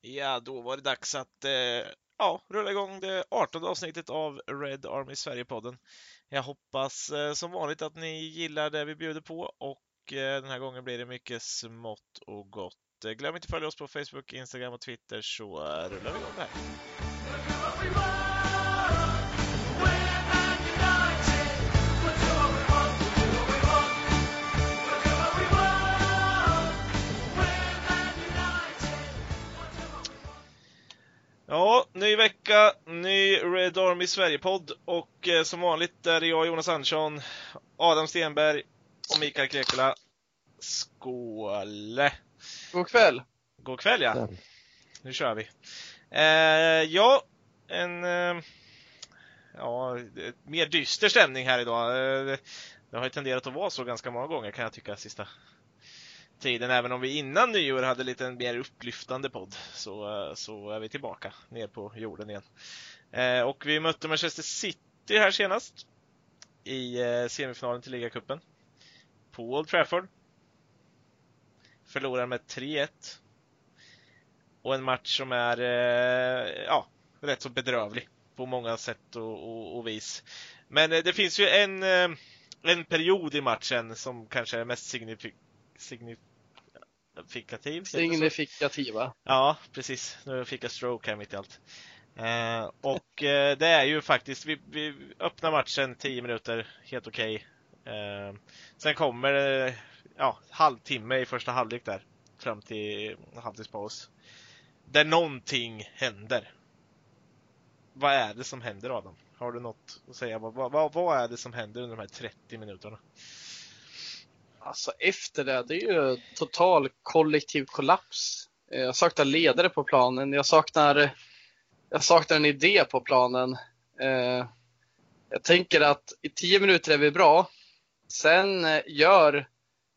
Ja, då var det dags att eh, ja, rulla igång det 18 avsnittet av Red Army Sverige-podden. Jag hoppas eh, som vanligt att ni gillar det vi bjuder på och eh, den här gången blir det mycket smått och gott. Eh, glöm inte att följa oss på Facebook, Instagram och Twitter så eh, rullar vi igång det här. Ja, ny vecka, ny Red Army Sverige-podd och eh, som vanligt är det jag, Jonas Andersson, Adam Stenberg och Mikael Krekula. Skål! God kväll! God kväll ja! Nu kör vi! Eh, ja, en eh, ja, mer dyster stämning här idag. Eh, det har ju tenderat att vara så ganska många gånger kan jag tycka sista tiden. Även om vi innan nyår hade lite en mer upplyftande podd så, så är vi tillbaka ner på jorden igen. Eh, och vi mötte Manchester City här senast i eh, semifinalen till ligacupen på Old Trafford. Förlorar med 3-1. Och en match som är eh, ja, rätt så bedrövlig på många sätt och, och, och vis. Men eh, det finns ju en, eh, en period i matchen som kanske är mest signifik signifikativ. Signifikativa. Ja, precis. Nu fick jag stroke här mitt i allt. Eh, och eh, det är ju faktiskt, vi, vi öppnar matchen 10 minuter, helt okej. Okay. Eh, sen kommer det ja, halvtimme i första halvlek där, fram till halvtidspaus. Där någonting händer. Vad är det som händer Adam? Har du något att säga? Vad, vad, vad är det som händer under de här 30 minuterna? Alltså efter det, det är ju total kollektiv kollaps. Eh, jag saknar ledare på planen. Jag saknar, jag saknar en idé på planen. Eh, jag tänker att i tio minuter är vi bra. Sen eh, gör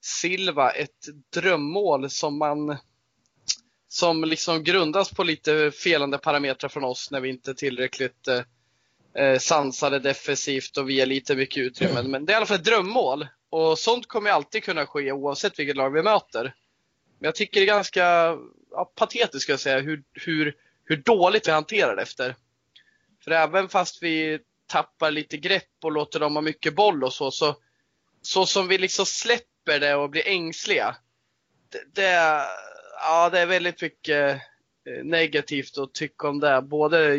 Silva ett drömmål som man som liksom grundas på lite felande parametrar från oss när vi inte är tillräckligt eh, sansade defensivt och vi ger lite mycket utrymme. Men det är i alla fall ett drömmål och sånt kommer alltid kunna ske oavsett vilket lag vi möter. Men jag tycker det är ganska ja, patetiskt ska jag säga hur, hur, hur dåligt vi hanterar det efter. För även fast vi tappar lite grepp och låter dem ha mycket boll och så, så, så som vi liksom släpper det och blir ängsliga. Det, det, ja, det är väldigt mycket eh, negativt att tycka om det. Både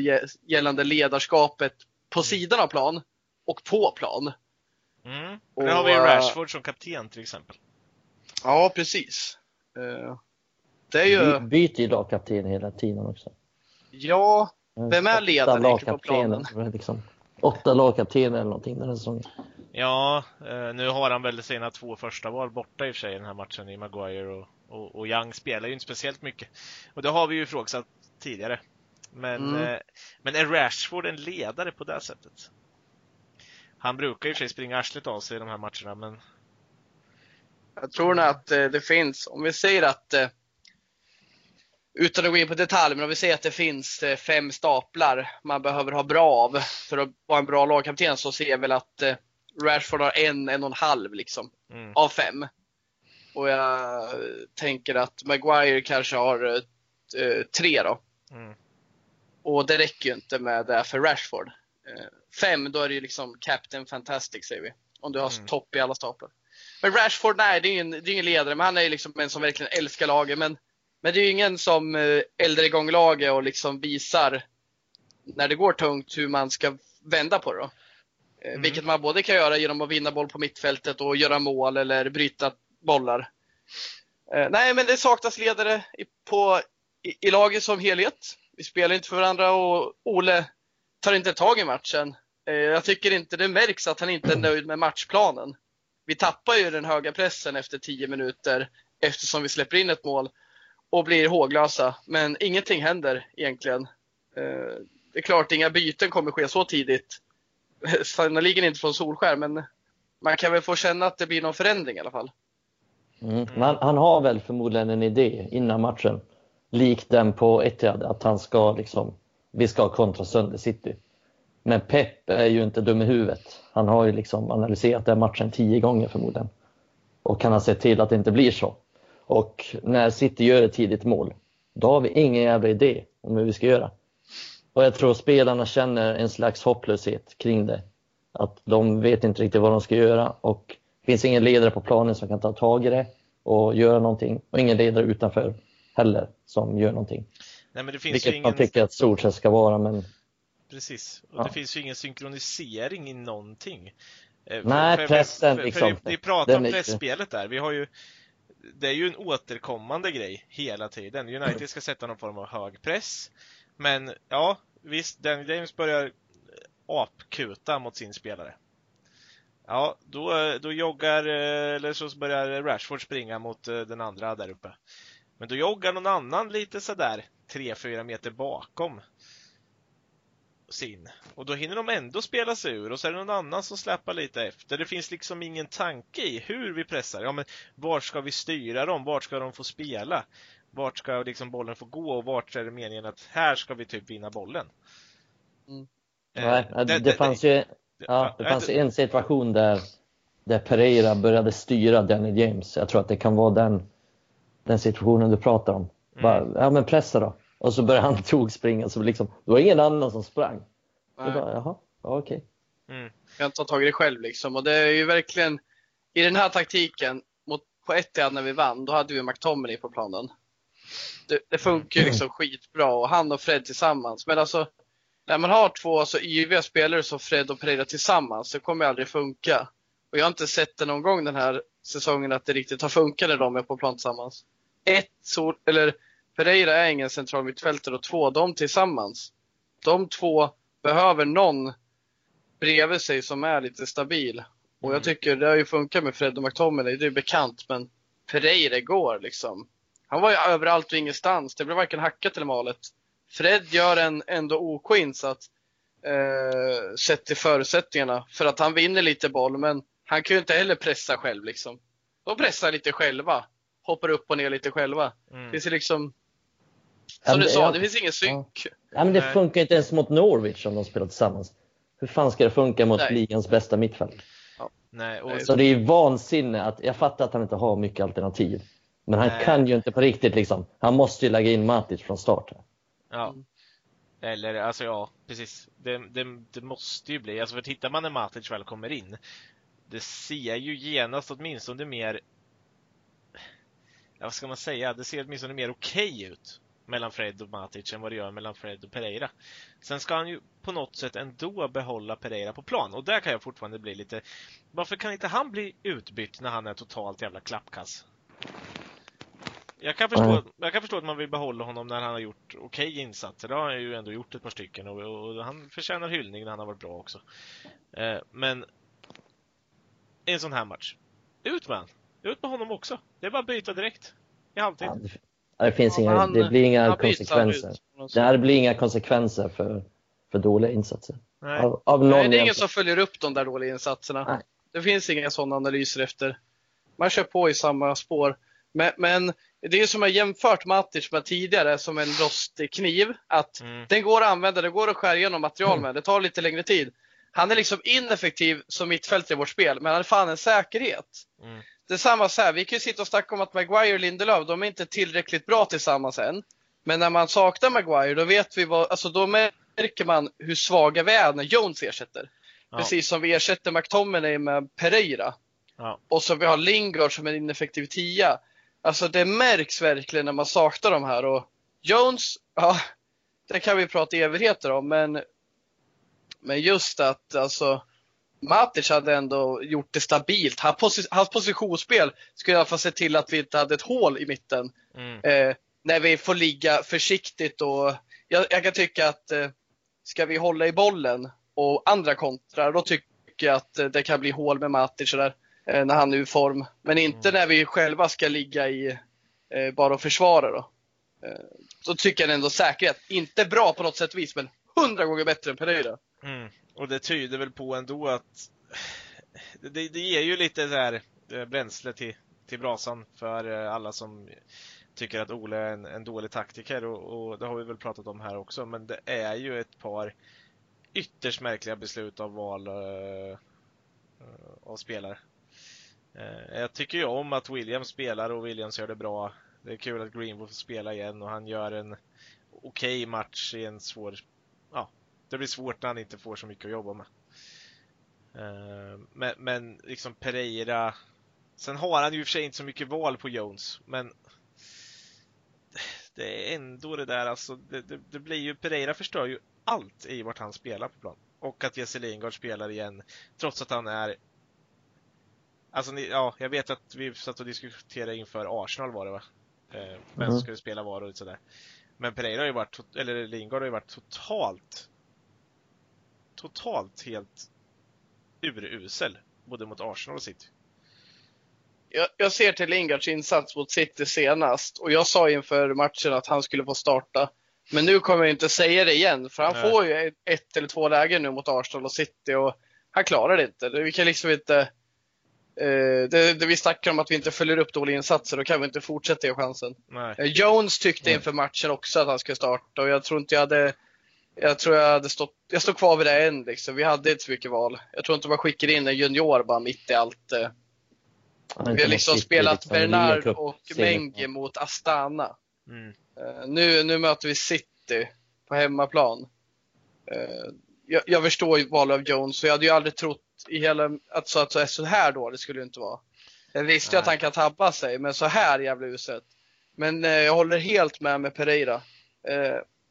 gällande ledarskapet på sidan av plan och på plan. Mm. Och, nu har vi Rashford som kapten till exempel. Ja, precis. Det är ju... Byter ju lagkapten hela tiden också. Ja, vem är ledaren på planen? Liksom. Åtta lagkaptener eller någonting den här säsongen. Ja, nu har han väl sina två första val borta i och för sig i den här matchen i Maguire och, och, och Young spelar ju inte speciellt mycket. Och det har vi ju ifrågasatt tidigare. Men, mm. men är Rashford en ledare på det sättet? Han brukar ju för sig springa arslet av sig i de här matcherna, men... Jag tror nog att det finns, om vi säger att utan att gå in på detalj, men om vi säger att det finns fem staplar man behöver ha bra av för att vara en bra lagkapten så ser jag väl att Rashford har en, en och en halv liksom, mm. av fem. Och jag tänker att Maguire kanske har eh, tre då. Mm. Och det räcker ju inte med det för Rashford. Eh, fem, då är det ju liksom Captain Fantastic säger vi. Om du har mm. topp i alla staplar. Men Rashford, nej det är ingen, det är ingen ledare, men han är ju liksom en som verkligen älskar laget. Men, men det är ju ingen som eh, eldar igång laget och liksom visar när det går tungt hur man ska vända på det. Då. Mm. Vilket man både kan göra genom att vinna boll på mittfältet och göra mål eller bryta bollar. Eh, nej, men det saknas ledare i, på, i, i, laget som helhet. Vi spelar inte för varandra och Ole tar inte tag i matchen. Eh, jag tycker inte det märks att han inte är nöjd med matchplanen. Vi tappar ju den höga pressen efter 10 minuter eftersom vi släpper in ett mål och blir håglösa. Men ingenting händer egentligen. Eh, det är klart, inga byten kommer ske så tidigt. Sannoliken inte från Solskär, men man kan väl få känna att det blir någon förändring i alla fall. Mm. Han, han, har väl förmodligen en idé innan matchen, likt den på Etihad, att han ska liksom, vi ska kontra sönder City. Men Pep är ju inte dum i huvudet. Han har ju liksom analyserat den matchen tio gånger förmodligen. Och kan ha sett till att det inte blir så. Och när City gör ett tidigt mål, då har vi ingen jävla idé om hur vi ska göra. Och jag tror spelarna känner en slags hopplöshet kring det. Att de vet inte riktigt vad de ska göra och det finns ingen ledare på planen som kan ta tag i det och göra någonting och ingen ledare utanför heller som gör någonting. Nej, men det finns Vilket ingen... man tycker att Solskjaer ska vara men Precis, och ja. det finns ju ingen synkronisering i någonting. Eh, Nej, för, pressen för, liksom. Vi, vi pratar om pressspelet där. Vi har ju det är ju en återkommande grej hela tiden. United ska sätta någon form av hög press. Men ja, visst, Dan James börjar apkuta mot sin spelare. Ja, då, då joggar, eh, eller så börjar Rashford springa mot eh, den andra där uppe. Men då joggar någon annan lite sådär 3-4 meter bakom sin. Och då hinner de ändå spela sig ur och så är det någon annan som släpar lite efter. Det finns liksom ingen tanke i hur vi pressar. Ja, men vart ska vi styra dem? Vart ska de få spela? Vart ska liksom bollen få gå och vart är det meningen att här ska vi typ vinna bollen? Mm. Eh, Nej, det, det, det, fanns ju ja, det fanns en situation där, där Pereira började styra Danny James. Jag tror att det kan vara den, den situationen du pratar om. Mm. Bara, ja men pressa då. Och så började han tog springa, så liksom, det var ingen annan som sprang. Nej. Bara, Jaha, ja, okej. Okay. Mm. Kan ta tag i det själv liksom. Och det är ju verkligen, i den här taktiken, mot, på Etihad när vi vann, då hade vi McTominay på planen. Det, det funkar ju liksom skitbra och han och Fred tillsammans. Men alltså, när man har två så yviga spelare som Fred och Pereira tillsammans, så kommer det aldrig funka. Och jag har inte sett det någon gång den här säsongen att det riktigt har funkat när de är på plan tillsammans. Ett, eller Pereira är ingen central mittfältare och två, de tillsammans. De två behöver någon bredvid sig som är lite stabil. Och jag mm. tycker det har ju funkat med Fred och McTominay, det är bekant, men Pereira går liksom. Han var ju överallt och ingenstans. Det blev varken hackat eller malet. Fred gör en ändå OK insats eh, sett till förutsättningarna för att han vinner lite boll, men han kan ju inte heller pressa själv liksom. De pressar lite själva, hoppar upp och ner lite själva. Mm. Det är liksom som du sa, det finns ingen synk. Ja. men det funkar inte ens mot Norwich om de spelar tillsammans. Hur fan ska det funka mot Nej. ligans bästa mittfält? Ja. Nej, och... Så det är vansinne att, jag fattar att han inte har mycket alternativ. Men han Nej. kan ju inte på riktigt liksom. Han måste ju lägga in Matic från start. Här. Ja. Eller alltså ja, precis. Det, det, det, måste ju bli, alltså för tittar man när Matic väl kommer in. Det ser ju genast åtminstone mer ja, vad ska man säga? Det ser åtminstone mer okej okay ut mellan Fred och Matic än vad det gör mellan Fred och Pereira. Sen ska han ju på något sätt ändå behålla Pereira på plan och där kan jag fortfarande bli lite Varför kan inte han bli utbytt när han är totalt jävla klappkass? Jag kan förstå, jag kan förstå att man vill behålla honom när han har gjort okej okay insatser. Det har han ju ändå gjort ett par stycken och, och han förtjänar hyllning när han har varit bra också. Eh, men en sån här match. Ut med han. Ut med honom också. Det är bara att byta direkt. I halvtid. Ja, det, finns ja, inga, han, det blir inga konsekvenser. Det blir inga konsekvenser för, för dåliga insatser. Nej. Av, av Nej, det är ingen som följer upp de där dåliga insatserna. Nej. Det finns inga sådana analyser efter. Man kör på i samma spår. Men, men det är som jag jämfört Matic med tidigare som en rostig kniv. Att mm. den går att använda, det går att skära igenom material med. Det tar lite längre tid. Han är liksom ineffektiv som mittfältare i vårt spel, men han är fan en säkerhet. Mm. Det är samma så här, vi kan ju sitta och snacka om att Maguire och Lindelöf, de är inte tillräckligt bra tillsammans än. Men när man saknar Maguire, då vet vi vad, alltså då märker man hur svaga vi är när Jones ersätter. Ja. Precis som vi ersätter McTominay med Pereira. Ja. Och så vi har Lingard som en ineffektiv tia. Alltså det märks verkligen när man saknar de här och Jones, ja, det kan vi prata evigheter om, men, men just att alltså Matic hade ändå gjort det stabilt. Hans positionsspel skulle i alla fall se till att vi inte hade ett hål i mitten. Mm. Eh, när vi får ligga försiktigt och jag, jag kan tycka att eh, ska vi hålla i bollen och andra kontrar, då tycker jag att eh, det kan bli hål med Matic där, eh, när han är ur form. Men inte mm. när vi själva ska ligga i eh, bara och försvara. Då. Eh, då tycker jag ändå säkerhet, inte bra på något sätt vis, men hundra gånger bättre än Pereira. Mm. Och det tyder väl på ändå att det, det ger ju lite så här eh, bränsle till, till brasan för eh, alla som tycker att Ole är en, en dålig taktiker och, och, det har vi väl pratat om här också. Men det är ju ett par ytterst märkliga beslut av val uh, av spelare. Uh, jag tycker ju om att Williams spelar och Williams gör det bra Det är kul att Greenwood får spela igen och han gör en okej okay match i en svår... Det blir svårt när han inte får så mycket att jobba med. Uh, men, men liksom Pereira... Sen har han ju i och för sig inte så mycket val på Jones, men det är ändå det där alltså, det, det, det, blir ju, Pereira förstör ju allt i vart han spelar på plan. Och att Jesse Lingard spelar igen, trots att han är Alltså, ni, ja, jag vet att vi satt och diskuterade inför Arsenal var det va? Eh, vem som mm. skulle spela var och sådär. Men Pereira har ju varit, eller Lingard har ju varit totalt, totalt helt urusel. Både mot Arsenal och City. Jag, jag ser till Lingards insats mot City senast och jag sa inför matchen att han skulle få starta. Men nu kommer jag inte säga det igen, för han Nej. får ju ett eller två lägen nu mot Arsenal och City och han klarar det inte. Vi kan liksom inte Eh, det, det, vi snackar om att vi inte följer upp dåliga insatser, då kan vi inte fortsätta ge chansen. Eh, Jones tyckte inför matchen också att han skulle starta och jag tror inte jag hade jag tror jag hade stått, jag står kvar vid det än liksom. Vi hade inte så mycket val. Jag tror inte man skickar in en junior bara mitt i allt. Eh. Vi har liksom spelat liksom, Bernard och Menge mot Astana. Mm. Uh, nu, nu möter vi City på hemmaplan. Uh, jag, jag förstår ju valet av Jones och jag hade ju aldrig trott i hela, att så, att så, så här då, det skulle ju inte vara. Jag visste ju att han kan tabba sig, men så här jävla uselt. Men eh, jag håller helt med med Pereira.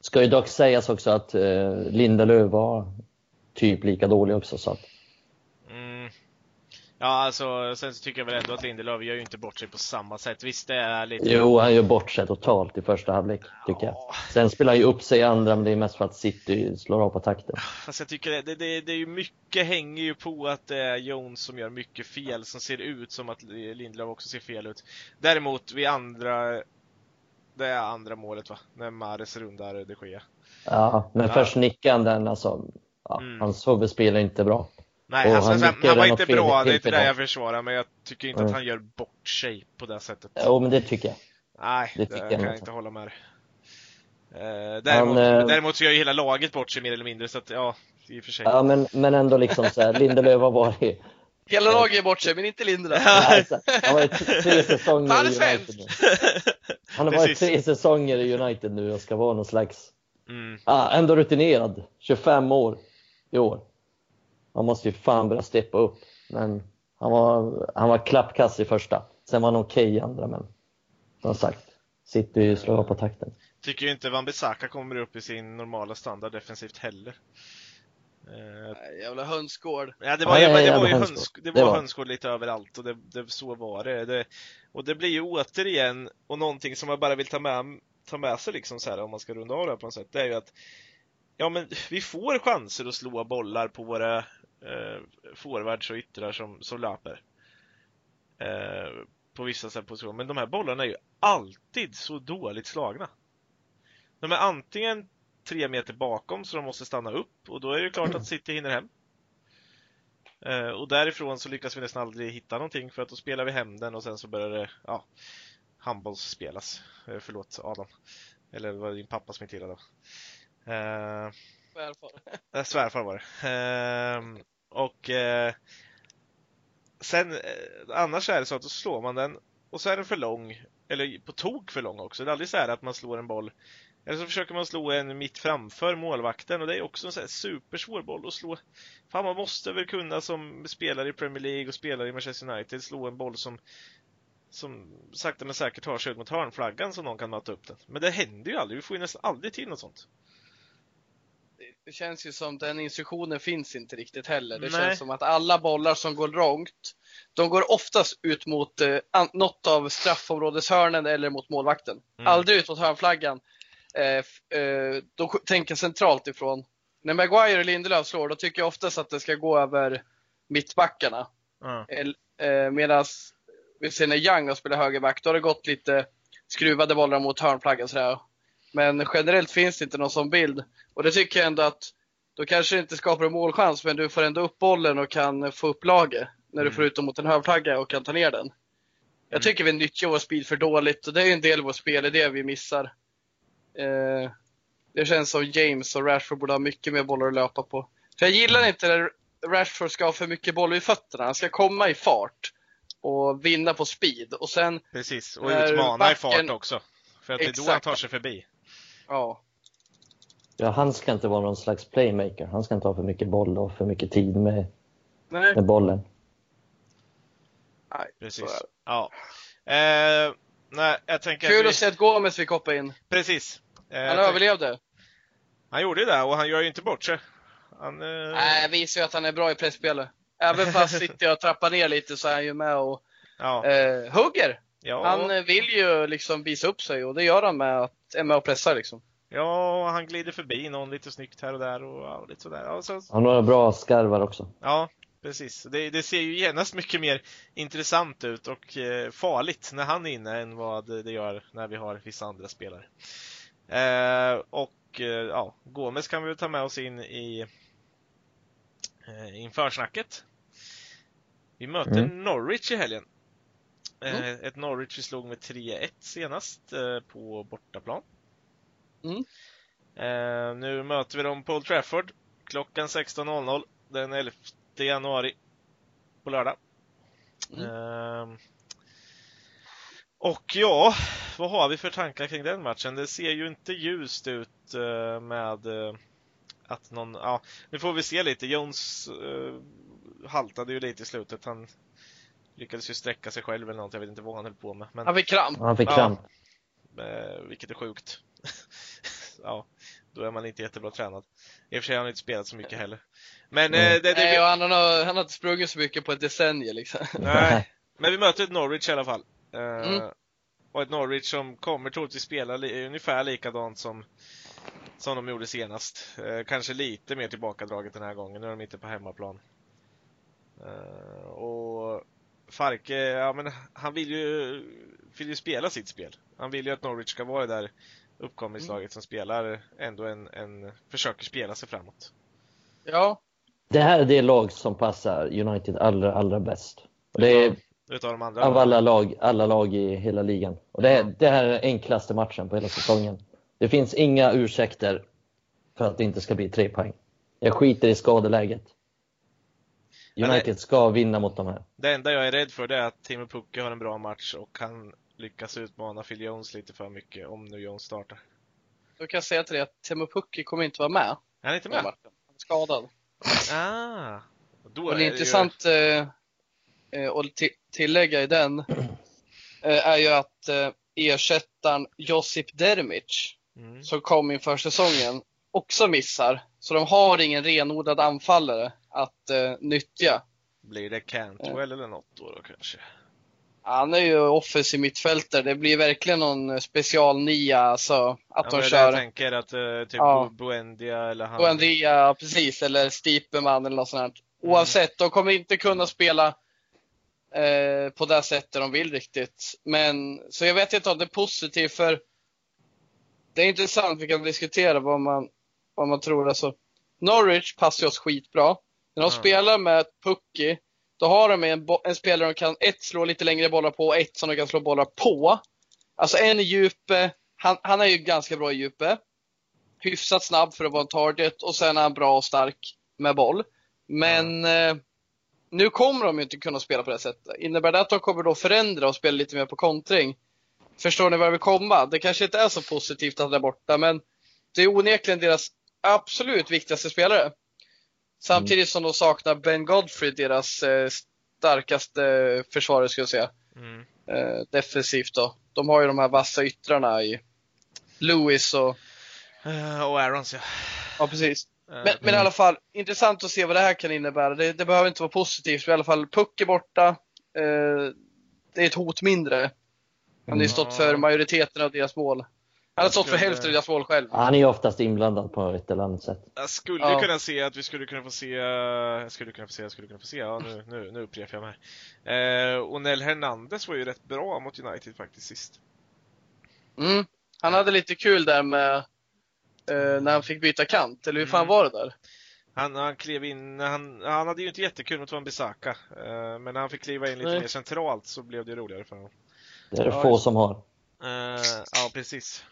Ska ju dock sägas också att eh, Lindelöf var typ lika dålig också. Så att... Ja, alltså sen så tycker jag väl ändå att Lindelöf gör ju inte bort sig på samma sätt. Visst, det är lite... Jo, han gör bort sig totalt i första halvlek, tycker ja. jag. Sen spelar han ju upp sig i andra, men det är mest för att City slår av på takten. Fast jag tycker det, det, det är ju mycket hänger ju på att det är Jones som gör mycket fel, som ser ut som att Lindelöf också ser fel ut. Däremot, vi andra... Det är andra målet va? När Mares rundar de Gea. Ja, men ja. först nickar han den alltså. Ja, mm. Hans huvudspel är inte bra. Nej, alltså, han, han, han var inte bra, det är inte det jag försvarar, men jag tycker inte mm. att han gör bort sig på det sättet. Jo, men det tycker jag. Nej, det, det kan jag, jag inte hålla med eh, däremot, han, eh, däremot så gör ju hela laget bort sig mer eller mindre, så att ja, i och för sig. Ja, men, men ändå liksom så här, Lindelöf har varit Hela laget är bort sig, men inte Lindelöf. alltså, han har varit tre säsonger i United nu. Han har varit tre säsonger i United nu och ska vara någon slags, mm. ah, ändå rutinerad, 25 år i år han måste ju fan börja steppa upp. Men han var, han var klappkass i första. Sen var han okej okay i andra, men som sagt, sitter ju slår på takten. Tycker ju inte Van Bissaka kommer upp i sin normala standard defensivt heller. Uh, jävla hönsgård. Ja, det var, ja, ja, det var ju hönsgård, det var, det var. hönsgård lite överallt och det, det, så var det. det. Och det blir ju återigen, och någonting som jag bara vill ta med, ta med sig liksom så här om man ska runda av det här på något sätt, det är ju att ja men vi får chanser att slå bollar på våra eh, forwards och yttrar som, som löper. Eh, på vissa sätt positioner. Men de här bollarna är ju alltid så dåligt slagna. De är antingen tre meter bakom så de måste stanna upp och då är det klart att City hinner hem. Eh, och därifrån så lyckas vi nästan aldrig hitta någonting för att då spelar vi hem den och sen så börjar det, ja, handbolls spelas. Eh, förlåt Adam. Eller var det din pappa som irriterade? Eh, svärfar. Eh, svärfar var det. Eh, och sen eh, annars är det så att då slår man den och så är den för lång, eller på tok för lång också. Det är aldrig så här att man slår en boll eller så försöker man slå en mitt framför målvakten och det är också en så här supersvår boll att slå. Fan, man måste väl kunna som spelare i Premier League och spelare i Manchester United slå en boll som som sakta men säkert tar sig ut mot hörnflaggan så någon kan möta upp den. Men det händer ju aldrig. Vi får ju nästan aldrig till något sånt det känns ju som den instruktionen finns inte riktigt heller. Det Nej. känns som att alla bollar som går långt, de går oftast ut mot eh, något av straffområdeshörnen eller mot målvakten. Mm. Aldrig ut mot hörnflaggan. Eh, eh, de tänker centralt ifrån. När Maguire och Lindelöf slår, då tycker jag oftast att det ska gå över mittbackarna. Mm. Eh, Medan vi ser när Young har spelat högerback, då har det gått lite skruvade bollar mot hörnflaggan sådär. Men generellt finns det inte någon sån bild. Och det tycker jag ändå att då kanske det inte skapar en målchans, men du får ändå upp bollen och kan få upp laget när du mm. får ut dem mot en hörnflagga och kan ta ner den. Jag mm. tycker vi nyttjar vår speed för dåligt och det är en del av vår spel, det är det vi missar. Eh, det känns som James och Rashford borde ha mycket mer bollar att löpa på. För jag gillar inte när Rashford ska ha för mycket boll vid fötterna, han ska komma i fart. och vinna på speed. Och sen Precis, och utmana backen... i fart också. För att det är då han tar sig förbi. Ja. Ja, han ska inte vara någon slags playmaker. Han ska inte ha för mycket boll och för mycket tid med, Nej. med bollen. Nej, Precis. Ja. Eh, nej, jag tänker Kul att, vi... att se att Gomes fick hoppa in. Precis. Eh, han överlevde. Han gjorde ju det och han gör ju inte bort sig. Han eh... Nej, visar ju att han är bra i pressspelet. Även fast sitter jag och trappar ner lite så är han ju med och ja. eh, hugger. Ja. Han eh, vill ju liksom visa upp sig och det gör han med att är med och pressar liksom. Ja, han glider förbi någon lite snyggt här och där och ja, lite sådär. Ja, så... Han har bra skarvar också. Ja, precis. Det, det, ser ju genast mycket mer intressant ut och eh, farligt när han är inne än vad det gör när vi har vissa andra spelare. Eh, och eh, ja, Gomes kan vi ta med oss in i eh, inför snacket. Vi möter mm. Norwich i helgen. Eh, mm. Ett Norwich vi slog med 3-1 senast på bortaplan. Mm. Nu möter vi dem på Old Trafford klockan 16.00 den 11 januari på lördag. Mm. Och ja, vad har vi för tankar kring den matchen? Det ser ju inte ljust ut eh, med eh, att någon, ja, nu får vi se lite. Jones uh, haltade ju lite i slutet. Han lyckades ju sträcka sig själv eller något. Jag vet inte vad han höll på med. Men, han fick kramp. Han fick kramp. Ja, vilket är sjukt. ja, då är man inte jättebra tränad. I och för sig har han inte spelat så mycket heller. Men mm. det, det, Nej, han, har, han har inte sprungit så mycket på ett decennium liksom. Nej, men vi möter ett Norwich i alla fall. Mm. Och ett Norwich som kommer troligtvis spela li ungefär likadant som som de gjorde senast. Eh, kanske lite mer tillbakadraget den här gången. Nu är de inte på hemmaplan. Eh, och Farke, ja men han vill ju, vill ju spela sitt spel. Han vill ju att Norwich ska vara det där uppkomlingslaget mm. som spelar ändå en, en, försöker spela sig framåt. Ja. Det här är det lag som passar United allra, allra bäst. Och det är utav de andra av alla lag, alla lag i hela ligan. Och det, är, det här är enklaste matchen på hela säsongen. Det finns inga ursäkter för att det inte ska bli tre poäng. Jag skiter i skadeläget. United ska vinna mot de här. Det enda jag är rädd för det är att Timo Pukki har en bra match och kan lyckas utmana Phil Jones lite för mycket om nu Jones startar. Då kan jag säga till dig att Timo Pukki kommer inte vara med. Är han inte med? Han är skadad. Ah, då är det, det intressant ju... eh, eh att tillägga i den eh, är ju att eh, ersättaren Josip Dermic mm. som kom inför säsongen också missar. Så de har ingen renodlad anfallare att uh, nyttja. Blir det Cantwell uh. eller något då, då kanske? Han är ju offensiv mittfältare. Det blir verkligen någon special nia, alltså att ja, de kör. Jag tänker att uh, typ ja. Buendia eller han. Buendia, precis, eller Stipeman eller något sånt. Mm. Oavsett, de kommer inte kunna spela eh, på det sättet de vill riktigt. Men, så jag vet inte om det är positivt för det är intressant, vi kan diskutera vad man, vad man tror. Alltså, Norwich passar oss skitbra. När de mm. spelar med Pucky, då har de en, en spelare de kan ett slå lite längre bollar på och ett som de kan slå bollar på. Alltså en i djupe, han, han är ju ganska bra i djupe. Hyfsat snabb för att vara en target och sen är han bra och stark med boll. Men mm. eh, nu kommer de inte kunna spela på det sättet. Innebär det att de kommer då förändra och spela lite mer på kontring? Förstår ni var jag vill komma? Det kanske inte är så positivt att han är borta, men det är onekligen deras absolut viktigaste spelare. Samtidigt som de saknar Ben Godfrey, deras eh, starkaste försvarare skulle jag säga. Mm. Eh, defensivt då. De har ju de här vassa yttrarna i Lewis och... Uh, och Aarons ja. Ja, precis. Uh, men, men, i alla fall, intressant att se vad det här kan innebära. Det, det behöver inte vara positivt, men i alla fall Puck är borta. Uh, det är ett hot mindre. Han har ju stått för majoriteten av deras mål. Han har stått för hälften av deras mål själv. Han är ju oftast inblandad på ett eller annat sätt. Jag skulle ja. kunna se att vi skulle kunna få se, jag skulle kunna få se, jag skulle kunna få se, ja nu, nu, nu upprepar jag mig. Eh, Onel Hernandez var ju rätt bra mot United faktiskt sist. Mm, han hade lite kul där med eh, när han fick byta kant, eller hur fan mm. var det där? Han, han klev in, han, han hade ju inte jättekul mot Van Bissaka, eh, men när han fick kliva in lite Nej. mer centralt så blev det roligare för honom. Det är det ja, få som har. Uh, ja, precis.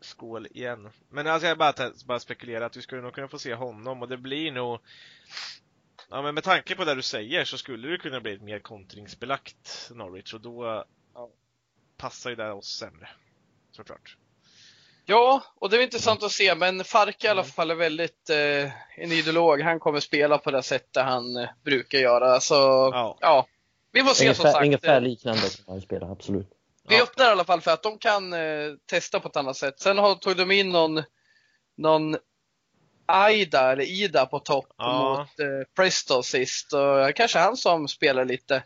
Skål igen. Men alltså jag bara, bara spekulerar att vi skulle nog kunna få se honom och det blir nog Ja, men med tanke på det du säger så skulle det kunna bli ett mer kontringsbelagt Norwich och då ja. passar ju det oss sämre. Såklart. Ja, och det är intressant att se, men Farke i alla mm. fall är väldigt eh, en ideolog. Han kommer spela på det sättet han eh, brukar göra. Så ja. ja. vi får se ungefär, som sagt. Ungefär liknande som han spelar, absolut. Vi ja. öppnar i alla fall för att de kan eh, testa på ett annat sätt. Sen har, tog de in någon, någon Aida, eller Ida på topp ja. mot eh, Presto sist. Och kanske han som spelar lite.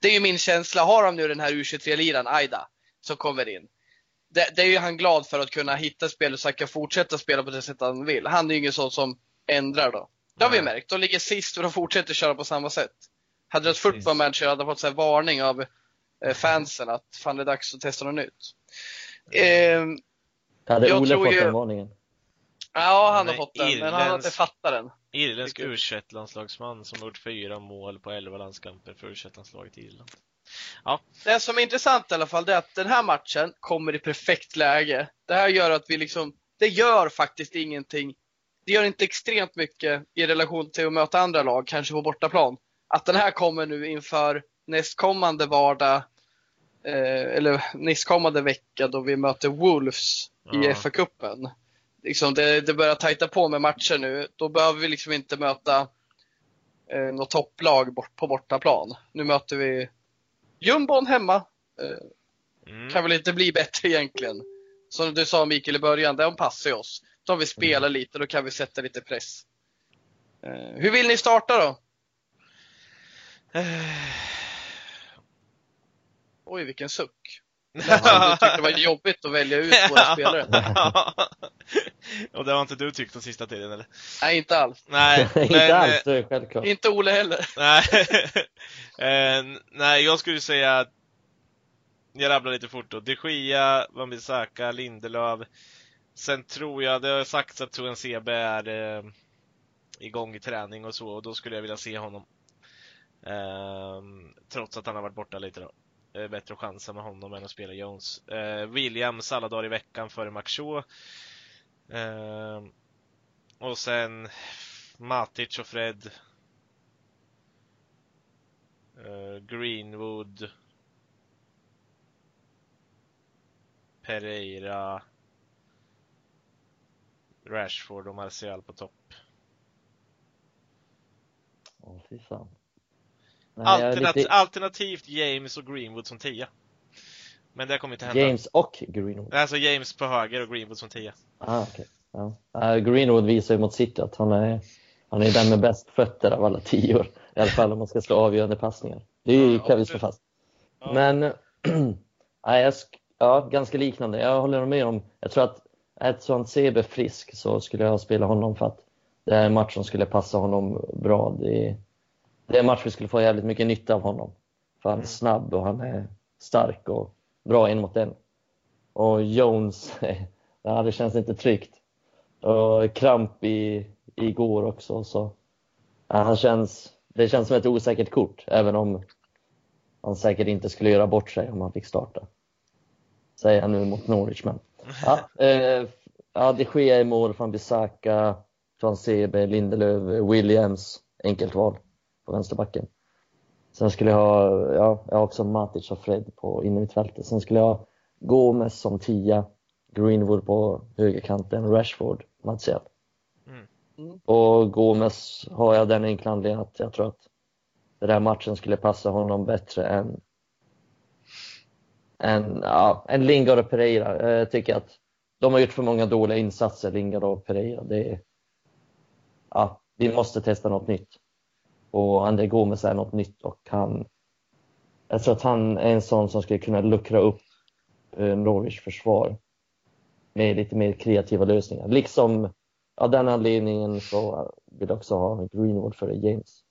Det är ju min känsla. Har de nu den här U23-liran, Aida, som kommer in det, det, är ju han glad för att kunna hitta spel så att han kan fortsätta spela på det sätt han vill. Han är ju ingen sån som ändrar då. Det har vi märkt. De ligger sist och de fortsätter köra på samma sätt. Hade det varit football manager hade fått så varning av eh, fansen att fan det är dags att testa något nytt. Eh, hade Ole fått ju... den varningen? Ja, han har fått den, men han har inte fattat den. Irländsk u landslagsman som gjort fyra mål på elva landskamper för u landslaget i Irland. Ja. Det som är intressant i alla fall, det är att den här matchen kommer i perfekt läge. Det här gör att vi liksom, det gör faktiskt ingenting. Det gör inte extremt mycket i relation till att möta andra lag, kanske på bortaplan. Att den här kommer nu inför nästkommande vardag, eh, eller nästkommande vecka då vi möter Wolves ja. i FA-cupen. Liksom det, det börjar tajta på med matcher nu. Då behöver vi liksom inte möta eh, något topplag bort, på bortaplan. Nu möter vi jumbon hemma. Eh, mm. Kan väl inte bli bättre egentligen. Som du sa Mikael i början, de passar oss. De vill spela mm. lite, då kan vi sätta lite press. Eh, hur vill ni starta då? Oj, vilken suck. Du tyckte det var jobbigt att välja ut våra spelare. Och det har inte du tyckt den sista tiden eller? Nej, inte alls. Nej, men, inte alls, det är självklart. Inte Ole heller. Nej, eh, nej jag skulle säga att jag rabblar lite fort då. De Gia, Wan-Bissaka, Lindelöf. Sen tror jag, det har sagts att Toren CB är eh, igång i träning och så och då skulle jag vilja se honom. Eh, trots att han har varit borta lite då. Eh, bättre att chansa med honom än att spela Jones. Eh, Williams alla dagar i veckan före Max Shaw. Eh, och sen Matic och Fred. Eh, Greenwood. Pereira. Rashford och Martial på topp. Åh, fy fan. Alternat lite... Alternativt James och Greenwood som tia. Men det kommer inte hända. James och Greenwood? Alltså James på höger och Greenwood som tia. Ah, okay. ja. uh, Greenwood visar ju mot City att han är, han är den med bäst fötter av alla tior. I alla fall om man ska slå avgörande passningar. Det är ju, kan vi slå fast. Ja. Men, äh, ja, ganska liknande. Jag håller med om, jag tror att Edson Sebe frisk så skulle jag spela honom för att det är en match som skulle passa honom bra. Det det är en match vi skulle få jävligt mycket nytta av honom. För han är mm. snabb och han är stark och bra en mot en. Och Jones, ja, det känns inte tryggt. Och kramp i, igår också. Så, ja, han känns, det känns som ett osäkert kort, även om han säkert inte skulle göra bort sig om han fick starta. Säger jag nu mot Norwich. Men, ja, eh, ja, det sker i mål från Bisaka, från Sebe, Lindelöf, Williams. Enkelt val på vänsterbacken. Sen skulle jag ha, ja, jag har också Matic och Fred på innermittfältet. Sen skulle jag ha Gomes som tia, Greenwood på högerkanten, Rashford, Martial. Mm. Mm. Och Gomes har jag den enkla anledningen att jag tror att den här matchen skulle passa honom bättre än än, ja, än Lingard och Pereira. Jag tycker att de har gjort för många dåliga insatser, Lingard och Pereira. Det är, ja, vi måste testa något nytt. Och André Gomes är något nytt och han, jag tror att han är en sån som skulle kunna luckra upp eh, Norwich försvar med lite mer kreativa lösningar. Liksom av den anledningen så vill jag också ha Greenwood före James.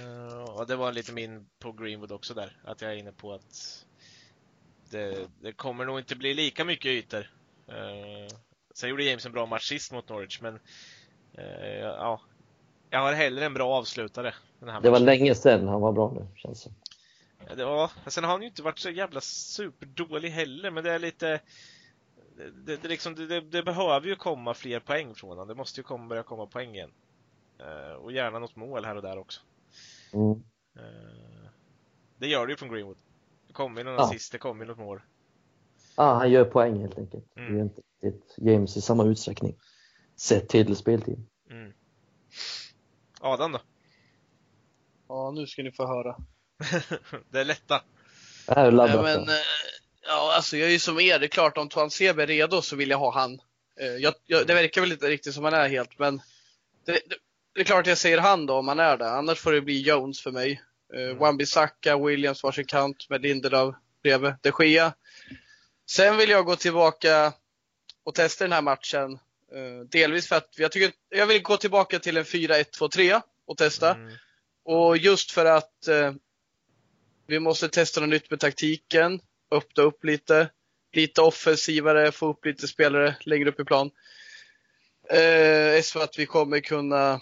Eh, ja, det var lite min på Greenwood också där, att jag är inne på att det, det kommer nog inte bli lika mycket ytor. Eh, sen gjorde James en bra match sist mot Norwich, men ja, jag har hellre en bra avslutare. det var länge sedan han var bra nu, känns det ja, Sen har han ju inte varit så jävla superdålig heller, men det är lite det, det, liksom, det, det, behöver ju komma fler poäng från honom. Det måste ju komma, börja komma poäng igen. Eh, och gärna något mål här och där också. Mm. Eh, det gör det ju från Greenwood. Det kommer ju någon ja. assist, det kommer ju något mål. Ja, han gör poäng helt enkelt. Mm. Det är inte riktigt James i samma utsträckning. Sett till speltid. Mm. Adam då? Ja, nu ska ni få höra. det är lätta. Det är laddat. Nej, men, ja, alltså jag är ju som er. Det är klart, om Tuan Sebe är redo så vill jag ha han. Jag, jag, det verkar väl inte riktigt som han är helt, men det, det, det är klart jag säger han då om han är det. Annars får det bli Jones för mig. Mm. Wan-Bissaka, Williams varsin kant med Lindelöf bredvid de Gea. Sen vill jag gå tillbaka och testa den här matchen. Uh, delvis för att jag, tycker, jag vill gå tillbaka till en 4-1-2-3 och testa. Mm. Och just för att uh, vi måste testa något nytt med taktiken, öppna upp lite, lite offensivare, få upp lite spelare längre upp i plan. Uh, så att vi kommer kunna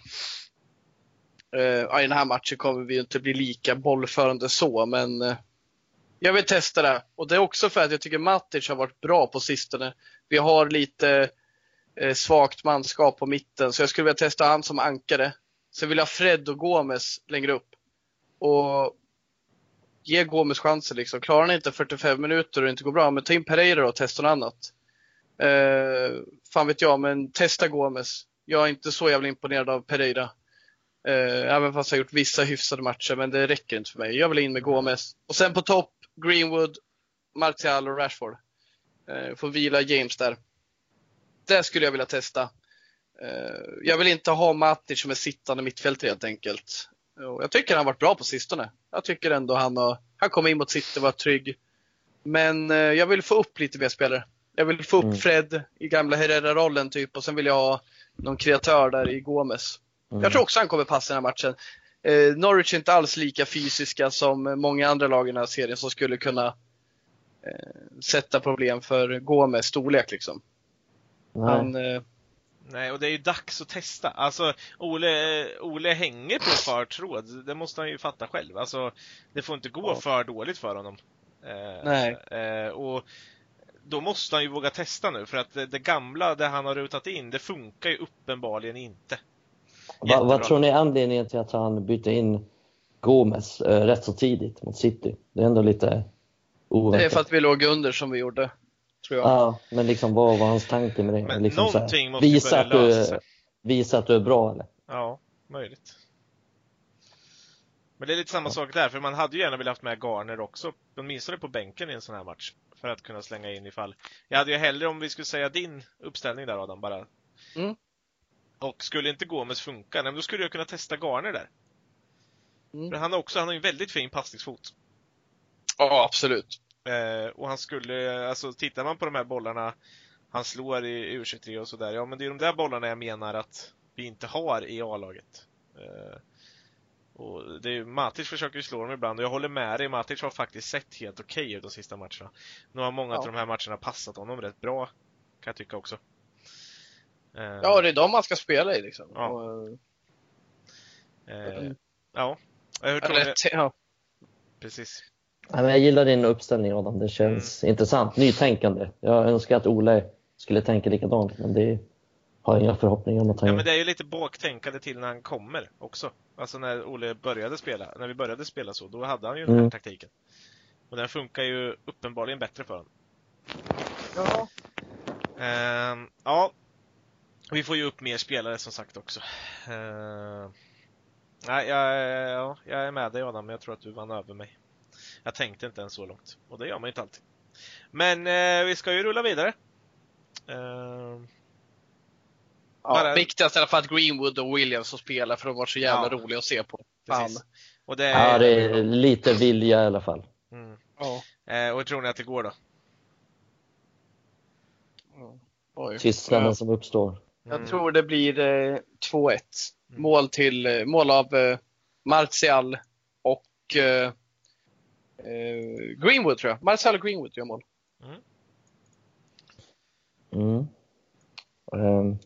Uh, I den här matchen kommer vi inte bli lika bollförande så, men uh, jag vill testa det. Och det är också för att jag tycker Matic har varit bra på sistone. Vi har lite Eh, svagt manskap på mitten, så jag skulle vilja testa han som ankare. Sen vill jag ha Fred och Gomes längre upp. Och ge Gomes chansen liksom. Klarar han inte 45 minuter och det inte går bra, men ta in Pereira och testa något annat. Eh, fan vet jag, men testa Gomes. Jag är inte så jävla imponerad av Pereira. Eh, även fast jag har gjort vissa hyfsade matcher, men det räcker inte för mig. Jag vill in med Gomes. Och sen på topp, Greenwood, Martial och Rashford. Eh, får vila James där. Det skulle jag vilja testa. Eh, jag vill inte ha Matic som är sittande mittfältare helt enkelt. Jag tycker han har varit bra på sistone. Jag tycker ändå han har, han kom in mot City och var trygg. Men eh, jag vill få upp lite mer spelare. Jag vill få upp mm. Fred i gamla Herrera-rollen typ och sen vill jag ha någon kreatör där i Gomes. Mm. Jag tror också han kommer passa den här matchen. Eh, Norwich är inte alls lika fysiska som många andra lag i den här serien som skulle kunna eh, sätta problem för Gomes storlek liksom. Nej. Han, eh... Nej, och det är ju dags att testa. Alltså, Ole, Ole hänger på för tråd. Det måste han ju fatta själv. Alltså, det får inte gå ja. för dåligt för honom. Eh, Nej. Eh, och då måste han ju våga testa nu, för att det, det gamla, det han har rutat in, det funkar ju uppenbarligen inte. Va, vad tror ni är anledningen till att han bytte in Gomes eh, rätt så tidigt mot City? Det är ändå lite oväntat. Det är för att vi låg under som vi gjorde. Tror jag. Ja, men liksom, vad var hans tanke med det? Men liksom någonting måste visa att, du, visa att du är bra eller? Ja, möjligt. Men det är lite samma ja. sak där, för man hade ju gärna velat haft med Garner också, åtminstone på bänken i en sån här match. För att kunna slänga in ifall. Jag hade ju hellre, om vi skulle säga din uppställning där Adam, bara. Mm. Och skulle inte Gomes funka, då skulle jag kunna testa Garner där. Mm. För han har också, han har ju väldigt fin passningsfot. Ja, absolut. Eh, och han skulle, alltså tittar man på de här bollarna han slår i U23 och sådär, ja men det är de där bollarna jag menar att vi inte har i A-laget. Eh, och det är, Matic försöker ju slå dem ibland och jag håller med dig, Matic har faktiskt sett helt okej okay ut de sista matcherna. Nu har många ja. av de här matcherna passat honom rätt bra, kan jag tycka också. Eh, ja, det är de man ska spela i liksom. Ja. Och, eh, ja. Hur tror Rätt, ja. Precis. Ja, men jag gillar din uppställning Adam, det känns mm. intressant. Nytänkande. Jag önskar att Ole skulle tänka likadant, men det har jag inga förhoppningar om att han Ja, men det är ju lite baktänkande till när han kommer också. Alltså när Ole började spela, när vi började spela så, då hade han ju den här mm. taktiken. Och den funkar ju uppenbarligen bättre för honom. Ja. Uh, ja, vi får ju upp mer spelare som sagt också. Uh, nej, jag, ja, jag är med dig Adam, men jag tror att du vann över mig. Jag tänkte inte ens så långt, och det gör man inte alltid. Men uh, vi ska ju rulla vidare. Uh, ja, bara... Viktigast i alla fall att Greenwood och Williams får spela, för de var så jävla ja. roliga att se på. Och det är... Ja, det är lite vilja i alla fall. Mm. Ja. Uh, och hur tror ni att det går då? Tystnaden som uppstår. Jag mm. tror det blir eh, 2-1. Mm. Mål, till, eh, mål av eh, Martial och eh, eh, Greenwood tror jag. Och Greenwood gör mål. Mm. Mm. Um.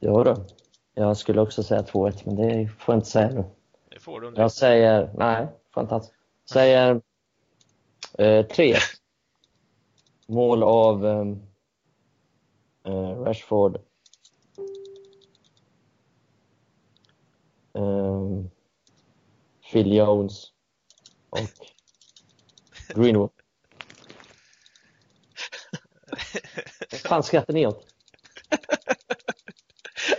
Ja då. Jag skulle också säga 2-1, men det får jag inte säga nu. Det får du inte. Jag säger, nej, fantastiskt. Säger eh, 3 Mål av um, eh, Rashford um, Phil Jones och Greenwood. Vad fan skrattar ni åt?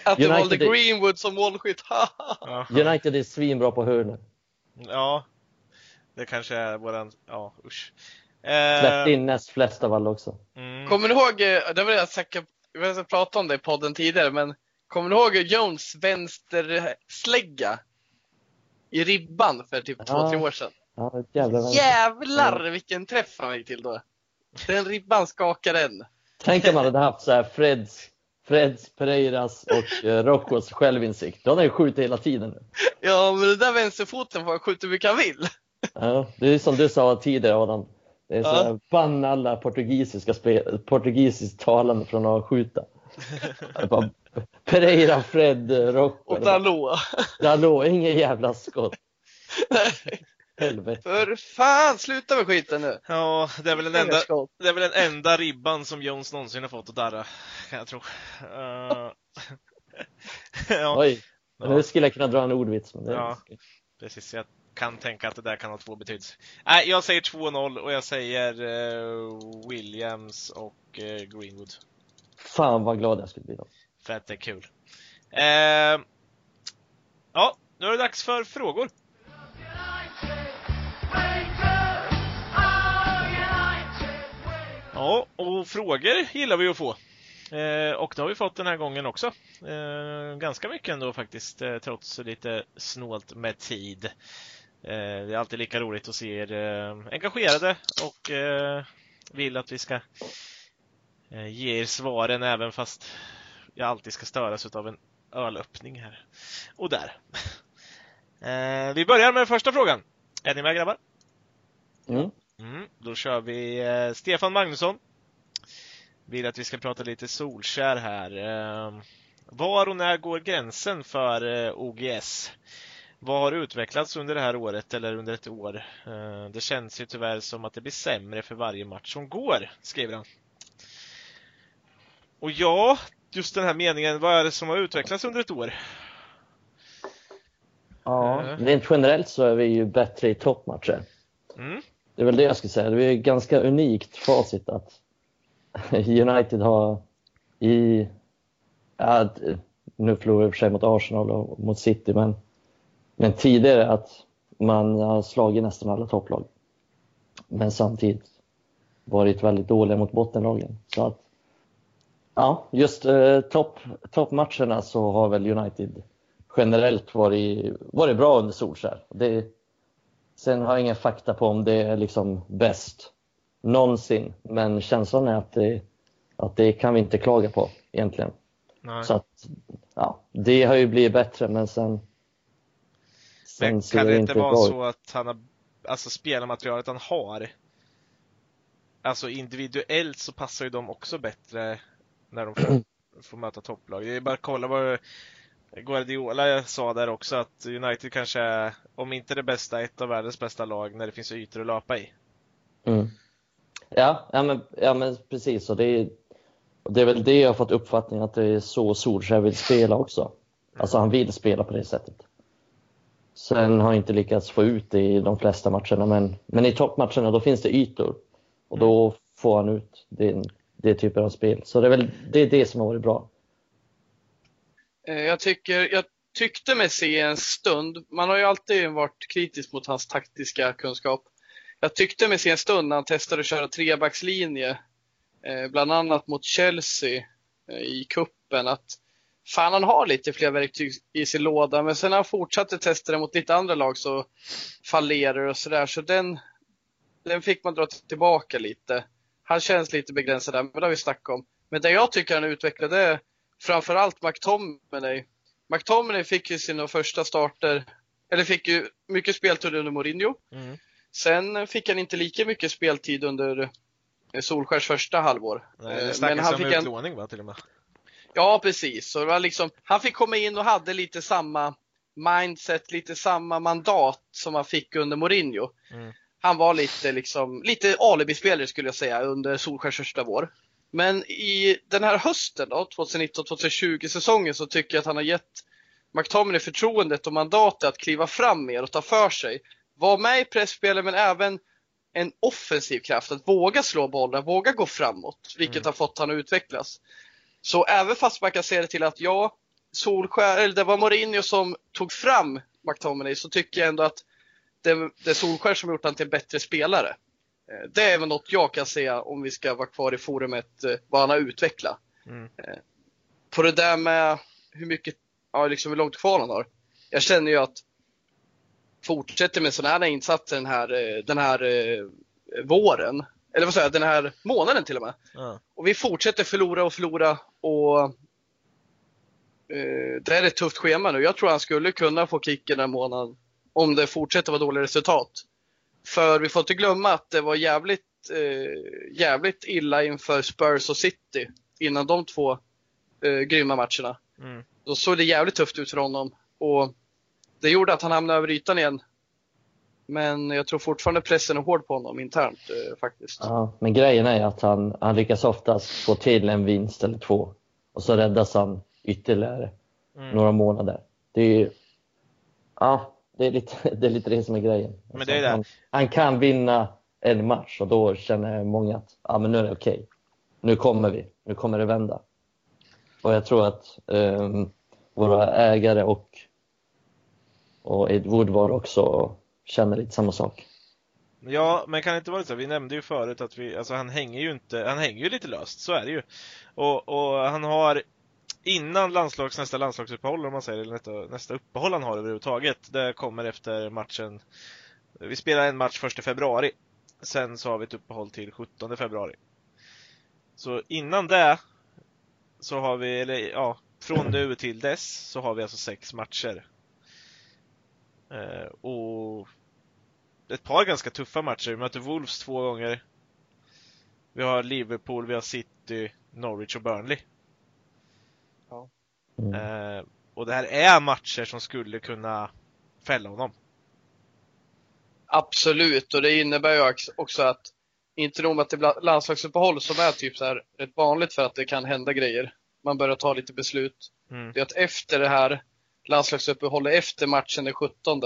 Att du valde Greenwood som målskytt. United är svinbra på hörnor. Ja, det kanske är våran, ja usch. Eh... Släppte in näst flest av alla också. Mm. Kommer ni ihåg, eh, det var jag säkert, vi har pratat om det i podden tidigare, men kommer ni ihåg Jones vänsterslägga i ribban för typ ja. två, tre år sedan? Ja, jävlar, jävlar vilken träff han gick till då. Den ribban skakar än. Tänk om man hade haft så här Freds, Freds Pereiras och eh, Roccos självinsikt. Då hade han ju skjutit hela tiden. Ja, men den där vänsterfoten får han skjuta hur mycket han vill. Ja, det är som du sa tidigare Adam. Det är så ja. banna alla portugisiska spel, portugisiskt talande från att skjuta. Bara, Pereira, Fred, Rocco. Och Dalot. Dalot, ingen jävla skott. Helvete. För fan, sluta med skiten nu. Ja, det är väl den enda, det är väl den enda ribban som Jones någonsin har fått att darra, kan jag tro. Uh, ja. Oj, nu skulle jag kunna dra en ordvits. Men det ja, precis. Jag kan tänka att det där kan ha två betydelser. Nej, jag säger 2-0 och jag säger uh, Williams och uh, Greenwood. Fan vad glad jag skulle bli då. För att det är kul. ja, nu är det dags för frågor. Ja, och frågor gillar vi att få. Eh, och det har vi fått den här gången också. Eh, ganska mycket ändå faktiskt, eh, trots lite snålt med tid. Eh, det är alltid lika roligt att se er eh, engagerade och eh, vill att vi ska eh, ge er svaren även fast jag alltid ska störas av en ölöppning här och där. Eh, vi börjar med första frågan. Är ni med grabbar? Mm. Mm, då kör vi eh, Stefan Magnusson. Vill att vi ska prata lite Solskär här. Eh, var och när går gränsen för eh, OGS? Vad har utvecklats under det här året eller under ett år? Eh, det känns ju tyvärr som att det blir sämre för varje match som går, skriver han. Och ja, just den här meningen, vad är det som har utvecklats under ett år? Ja, rent generellt så är vi ju bättre i toppmatcher. Mm. Det är väl det jag skulle säga. Det är ganska unikt facit att United har i, ja, nu förlorar vi för sig mot Arsenal och mot City, men, men tidigare att man har slagit nästan alla topplag. Men samtidigt varit väldigt dåliga mot bottenlagen. Så att, ja, just eh, topp, toppmatcherna så har väl United generellt varit, varit bra under Solskär. Det, Sen har jag ingen fakta på om det är liksom bäst någonsin, men känslan är att det, att det kan vi inte klaga på egentligen. Nej. Så att, ja, det har ju blivit bättre, men sen, sen men kan det inte vara så att han har, alltså spelarmaterialet han har, alltså individuellt så passar ju de också bättre när de får, får möta topplag. Det är bara att kolla vad Guardiola sa där också att United kanske är, om inte det bästa, ett av världens bästa lag när det finns ytor att löpa i. Mm. Ja, ja, men, ja men precis. Och det, är, det är väl det jag har fått uppfattningen att det är så Solskjaer vill spela också. Alltså han vill spela på det sättet. Sen har han inte lyckats få ut det i de flesta matcherna, men, men i toppmatcherna då finns det ytor. Och då får han ut det, det typen av spel. Så det är väl det, är det som har varit bra. Eh, jag, tycker, jag tyckte mig se en stund, man har ju alltid varit kritisk mot hans taktiska kunskap. Jag tyckte mig se en stund när han testade att köra trebackslinje, eh, bland annat mot Chelsea eh, i kuppen att fan han har lite fler verktyg i sin låda, men sen när han fortsatte testa det mot lite andra lag så fallerar och sådär. Så den, den fick man dra tillbaka lite. Han känns lite begränsad där, men det har vi snackat om. Men det jag tycker han utvecklade är framförallt McTominay. McTominay fick ju sina första starter, eller fick ju mycket speltid under Mourinho. Mm. Sen fick han inte lika mycket speltid under Solskärs första halvår. Nej, det eh, Men han fick en utlåning va, till och med? Ja, precis. Så det liksom, han fick komma in och hade lite samma mindset, lite samma mandat som han fick under Mourinho. Mm. Han var lite, liksom, lite alibispelare skulle jag säga under Solskärs första vår. Men i den här hösten då, 2019-2020 säsongen, så tycker jag att han har gett McTominay förtroendet och mandatet att kliva fram mer och ta för sig. Vara med i pressspelet men även en offensiv kraft, att våga slå bollen, våga gå framåt, vilket mm. har fått honom att utvecklas. Så även fast man kan se det till att ja, Solskär, eller det var Mourinho som tog fram McTominay, så tycker jag ändå att det, det är Solskär som gjort honom till en bättre spelare. Eh, det är väl något jag kan säga om vi ska vara kvar i forumet, eh, vad han har utvecklat. Mm. Eh, på det där med hur mycket, ja liksom hur långt kvar han har. Jag känner ju att fortsätter med sådana här insatser den här, den här våren, eller vad säger jag, den här månaden till och med. Mm. Och vi fortsätter förlora och förlora och det är ett tufft schema nu. Jag tror han skulle kunna få kicken den här månaden om det fortsätter vara dåliga resultat. För vi får inte glömma att det var jävligt, eh, jävligt illa inför Spurs och City innan de två eh, grymma matcherna. Mm. Då såg det jävligt tufft ut för honom och det gjorde att han hamnade över ytan igen. Men jag tror fortfarande pressen är hård på honom internt eh, faktiskt. Ja, men grejen är att han, han lyckas oftast få till en vinst eller två och så räddas han ytterligare mm. några månader. Det är ja, det är, lite, det är lite det som är grejen. Men det är det. Han, han, kan vinna en match och då känner många att ja, men nu är det okej. Okay. Nu kommer vi, nu kommer det vända. Och jag tror att um, våra ägare och, och Ed Woodward också känner lite samma sak. Ja, men kan det inte vara så? Vi nämnde ju förut att vi, alltså han hänger ju inte, han hänger ju lite löst, så är det ju. Och, och han har innan landslags, nästa landslagsuppehåll om man säger, eller nästa, nästa uppehåll han har överhuvudtaget, det kommer efter matchen. Vi spelar en match 1 februari. Sen så har vi ett uppehåll till 17 februari. Så innan det så har vi, eller ja, från nu till dess så har vi alltså sex matcher. Eh, och ett par ganska tuffa matcher. Vi möter Wolves två gånger. Vi har Liverpool, vi har City, Norwich och Burnley. Ja. Mm. Eh, och det här är matcher som skulle kunna fälla honom. Absolut, och det innebär ju också att inte nog med att det blir landslagsuppehåll som är typ så här rätt vanligt för att det kan hända grejer. Man börjar ta lite beslut. Mm. Det är att efter det här landslagsuppehållet, efter matchen den 17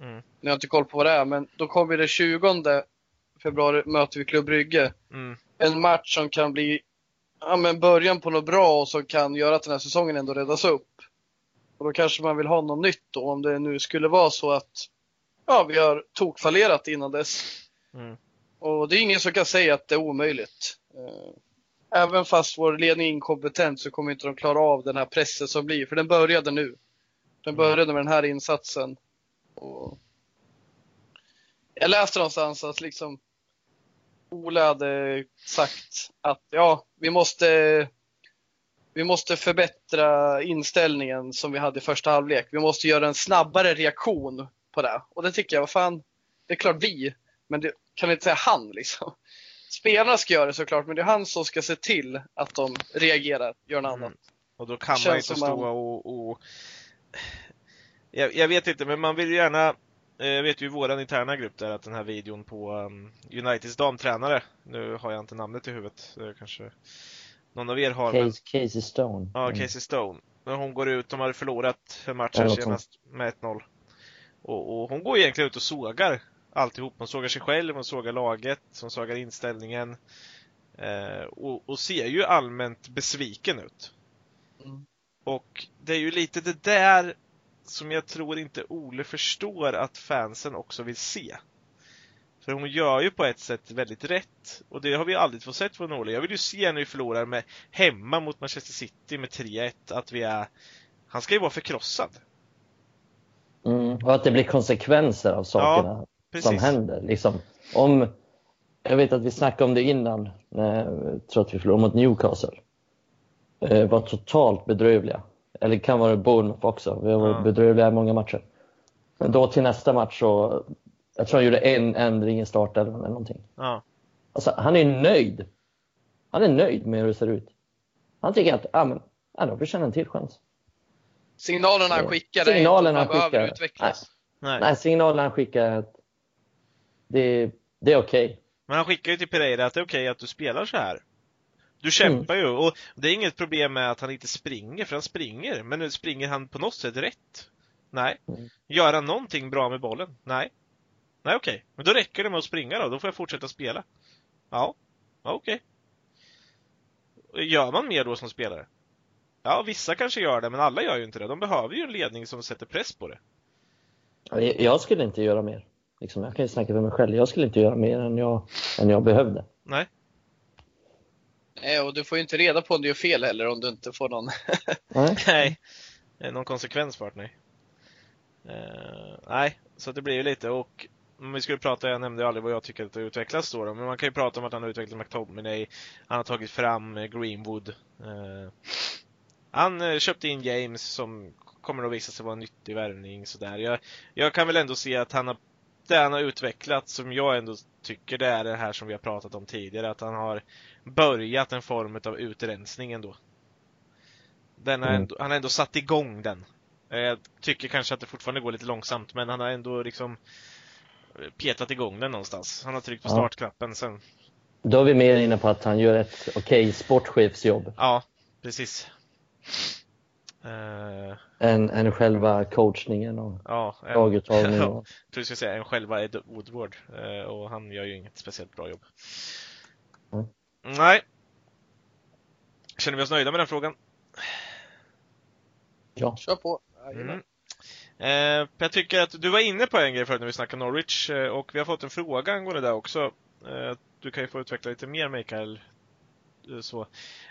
Mm. Nu har jag inte koll på vad det är, men då kommer det 20 februari möter vi Klubb Brygge. Mm. En match som kan bli ja, men början på något bra och som kan göra att den här säsongen ändå räddas upp. Och då kanske man vill ha något nytt då, om det nu skulle vara så att ja, vi har tokfallerat innan dess. Mm. Och det är ingen som kan säga att det är omöjligt. Eh, även fast vår ledning är inkompetent så kommer inte de klara av den här pressen som blir, för den började nu. Den mm. började med den här insatsen. Och jag läste någonstans att liksom Ola hade sagt att ja, vi måste, vi måste förbättra inställningen som vi hade i första halvlek. Vi måste göra en snabbare reaktion på det. Och det tycker jag, vad fan, det är klart vi, men det kan inte säga han liksom. Spelarna ska göra det såklart, men det är han som ska se till att de reagerar, gör något mm. annat. Och då kan man inte stå man... och, och... Jag, jag, vet inte, men man vill gärna jag vet ju i våran interna grupp där att den här videon på um, Uniteds damtränare, nu har jag inte namnet i huvudet, det kanske någon av er har. Case, men... Casey Stone. Ja, mm. Casey Stone. När hon går ut, de hade förlorat en match här senast med 1-0. Och, och, hon går egentligen ut och sågar alltihop. Hon sågar sig själv, hon sågar laget, hon sågar inställningen. Eh, och, och, ser ju allmänt besviken ut. Mm. Och det är ju lite det där som jag tror inte Ole förstår att fansen också vill se. För hon gör ju på ett sätt väldigt rätt. Och det har vi aldrig fått sett från Ole. Jag vill ju se när vi förlorar med hemma mot Manchester City med 3-1 att vi är... Han ska ju vara förkrossad. Mm, och att det blir konsekvenser av sakerna ja, som händer. Liksom, om, jag vet att vi snackade om det innan, när jag tror att vi förlorade mot Newcastle. Eh, var totalt bedrövliga. Eller det kan vara Bournemouth också. Vi har varit ja. bedrövliga i många matcher. Men då till nästa match så, jag tror han gjorde en ändring i startelvan eller någonting. Ja. Alltså, han är nöjd. Han är nöjd med hur det ser ut. Han tycker att, ja men, ja, då förtjänar en till chans. Signalerna han skickar signalen är inte att han behöver utvecklas. Nej. Nej, signalen han skickar är att det, det är okej. Okay. Men han skickar ju till Pereira att det är okej okay att du spelar så här. Du kämpar mm. ju och det är inget problem med att han inte springer, för han springer. Men nu springer han på något sätt rätt? Nej. Mm. Gör han någonting bra med bollen? Nej. Nej, okej. Okay. Men då räcker det med att springa då, då får jag fortsätta spela. Ja, ja okej. Okay. Gör man mer då som spelare? Ja, vissa kanske gör det, men alla gör ju inte det. De behöver ju en ledning som sätter press på det. Jag skulle inte göra mer. Liksom, jag kan ju snacka för mig själv. Jag skulle inte göra mer än jag, än jag behövde. Nej. Nej, och du får ju inte reda på om du gör fel heller om du inte får någon... nej. nej, någon konsekvens för nej. Uh, nej, så det blir ju lite och om vi skulle prata, jag nämnde aldrig vad jag tycker att det utvecklas då, men man kan ju prata om att han har utvecklat McTominay, han har tagit fram Greenwood. Uh, han uh, köpte in James som kommer att visa sig vara en nyttig värvning sådär. Jag, jag kan väl ändå se att han har det han har utvecklat som jag ändå tycker det är det här som vi har pratat om tidigare, att han har börjat en form av utrensning ändå. Den har mm. ändå, han har ändå satt igång den. Jag tycker kanske att det fortfarande går lite långsamt, men han har ändå liksom petat igång den någonstans. Han har tryckt på startknappen sen. Då är vi mer inne på att han gör ett okej okay sportchefsjobb. Ja, precis. Uh, än, än själva coachningen och ja, laguttagningen. Ja, jag tror du skulle säga en själva Ed Woodward uh, och han gör ju inget speciellt bra jobb. Mm. Nej. Känner vi oss nöjda med den frågan? Ja. Kör på. Mm. Eh, jag tycker att du var inne på en grej förut när vi snackade Norwich eh, och vi har fått en fråga angående det också. Eh, du kan ju få utveckla lite mer Mikael. Eh, så.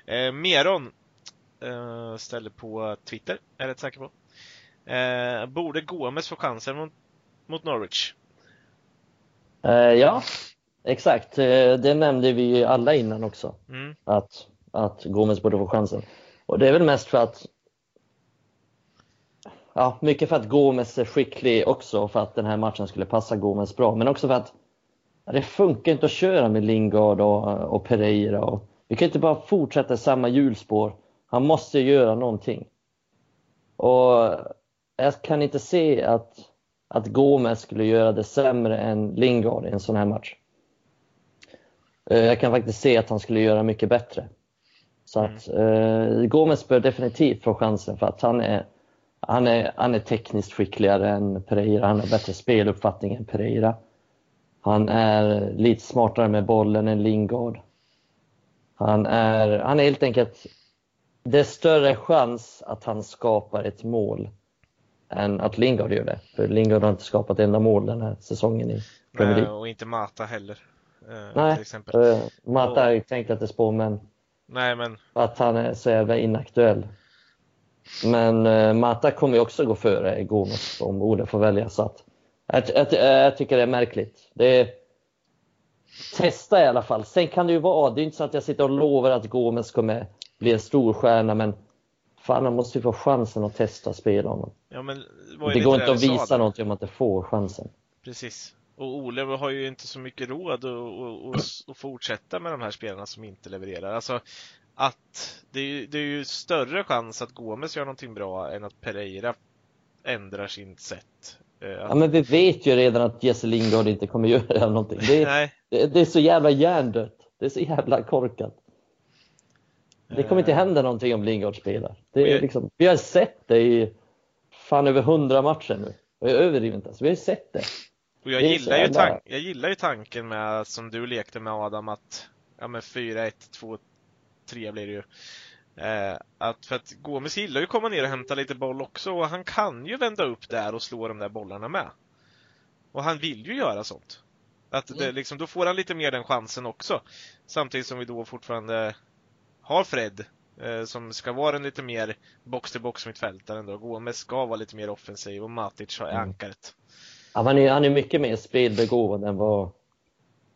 Eh, Meron eh, ställer på Twitter, är jag rätt säker på. Eh, borde Gomes få chansen mot, mot Norwich? ja, exakt. Det nämnde vi ju alla innan också. Mm. Att, att Gomes borde få chansen. Och det är väl mest för att ja, mycket för att Gomes är skicklig också för att den här matchen skulle passa Gomes bra. Men också för att det funkar inte att köra med Lingard och, och Pereira. Och, vi kan inte bara fortsätta samma hjulspår. Han måste göra någonting. Och jag kan inte se att, att Gomes skulle göra det sämre än Lingard i en sån här match. Eh, jag kan faktiskt se att han skulle göra mycket bättre. Så att mm. eh, Gomes bör definitivt få chansen för att han är han är, han är tekniskt skickligare än Pereira, han har bättre speluppfattning än Pereira. Han är lite smartare med bollen än Lingard. Han är, han är helt enkelt... Det är större chans att han skapar ett mål än att Lingard gör det. För Lingard har inte skapat enda mål den här säsongen i Premier League. Nej, och inte Mata heller. Eh, Nej, till exempel. Uh, Mata och... har ju tänkt att det spår, men... Nej, men... Att han är så jävla inaktuell. Men eh, Mata kommer ju också gå före Gomes om Ole får välja. Så att, jag, jag, jag, tycker det är märkligt. Det är, testa i alla fall. Sen kan det ju vara, det är inte så att jag sitter och lovar att Gomes kommer bli en stor stjärna, men fan, han måste ju få chansen att testa spela honom. Ja, men det går inte att visa någonting om man inte får chansen. Precis. Och Ole har ju inte så mycket råd att fortsätta med de här spelarna som inte levererar. Alltså, att det är, det är ju större chans att Gomes gör någonting bra än att Pereira ändrar sin sätt. Eh. Ja, men vi vet ju redan att Jesse Lingard inte kommer göra någonting. Det är, det, det är så jävla hjärndött. Det är så jävla korkat. Det kommer inte hända någonting om Lingard spelar. Det är liksom, vi har sett det i fan över hundra matcher nu. Och jag överdriver inte ens. Vi har ju sett det. Och jag, gillar ju tank, jag gillar ju tanken med, som du lekte med Adam, att ja, 4-1, 2 tre blir det ju. Eh, att för att Gomes gillar ju att komma ner och hämta lite boll också och han kan ju vända upp där och slå de där bollarna med. Och han vill ju göra sånt. Att det, mm. liksom, då får han lite mer den chansen också. Samtidigt som vi då fortfarande har Fred eh, som ska vara en lite mer box-till-box mittfältare ändå. Gomes ska vara lite mer offensiv och Matic är mm. ankaret. Ja, han, är, han är mycket mer spelbegåvad än vad,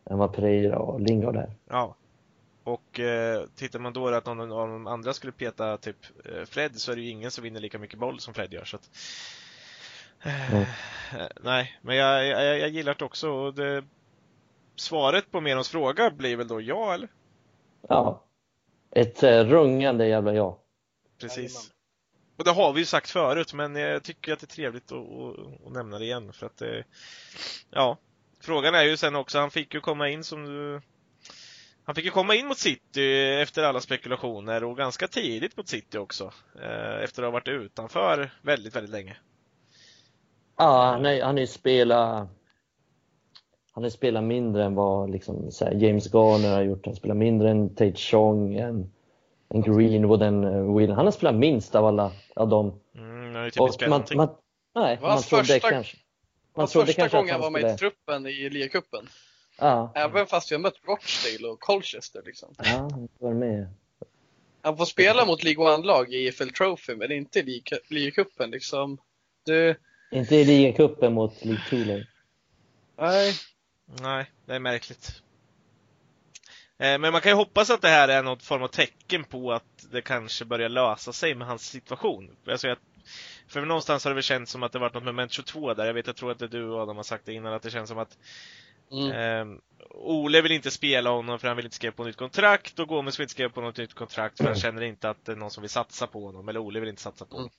än vad Pereira och Lingard är. Ja. Och eh, tittar man då att någon av de andra skulle peta typ eh, Fred så är det ju ingen som vinner lika mycket boll som Fred gör. Så att, eh, mm. Nej, men jag, jag, jag gillar det också. Och det, svaret på Merons fråga blir väl då ja, eller? Ja. Ett eh, rungande jävla ja. Precis. Och det har vi ju sagt förut, men jag tycker att det är trevligt att, att, att nämna det igen för att det, ja, frågan är ju sen också, han fick ju komma in som du Han fick ju komma in mot City efter alla spekulationer och ganska tidigt mot City också. Eh, efter att ha varit utanför väldigt, väldigt länge. Ja, han har han ju spelat han har spelat mindre än vad liksom, här, James Garner har gjort. Han spelar mindre än Tate Chong, en, en Greenwood, en uh, Will. Han har spelat minst av alla av dem. Mm, ju typ man, man, nej, man trodde första, kanske. Man trodde första kanske gången han var med i truppen i ligacupen. Ja. Även fast vi har mött Rochdale och Colchester liksom. Ja, han var med. Han får spela mot League One-lag i EFL Trophy, men inte i ligacupen liksom. Du... Inte i ligacupen mot League 2 Nej. Nej, det är märkligt. Eh, men man kan ju hoppas att det här är något form av tecken på att det kanske börjar lösa sig med hans situation. Alltså jag, för någonstans har det väl känts som att det varit något moment 22 där. Jag vet, jag tror att det du och Adam har sagt det innan, att det känns som att Mm. Eh, Ole vill inte spela honom för han vill inte skriva på nytt kontrakt och Gomes vill inte skriva på något nytt kontrakt för han känner inte att det är någon som vill satsa på honom. Eller Ole vill inte satsa på honom.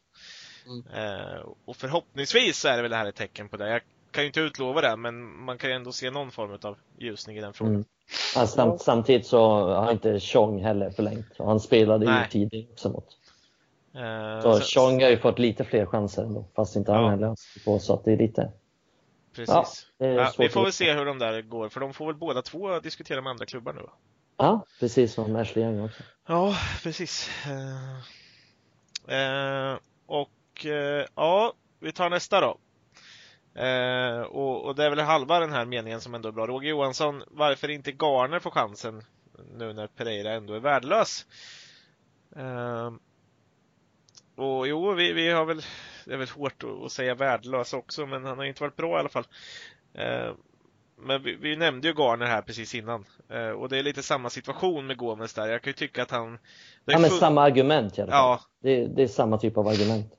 Mm. Mm. Eh, och förhoppningsvis är det väl det här ett tecken på det. Jag kan ju inte utlova det, men man kan ju ändå se någon form av ljusning i den frågan. Mm. Ja, samt, samtidigt så har inte Chong heller förlängt. Han spelade Nej. ju tidigt också mot. Uh, så, så Chong har ju fått lite fler chanser ändå, fast inte han ja. heller på så att det är lite Precis. Ja, ja, vi får väl se hur de där går, för de får väl båda två diskutera med andra klubbar nu va? Ja, precis som Ashley Young också. Ja, precis. Uh, uh, och uh, ja, vi tar nästa då. Och, och, det är väl halva den här meningen som ändå är bra. Roger Johansson, varför inte Garner får chansen nu när Pereira ändå är värdelös? Och jo, vi, vi har väl det är väl hårt att säga värdelös också, men han har inte varit bra i alla fall. Eh, men vi, vi, nämnde ju Garner här precis innan eh, och det är lite samma situation med Gomes där. Jag kan ju tycka att han... Ja, men samma argument i alla fall. Ja. Det, det är samma typ av argument.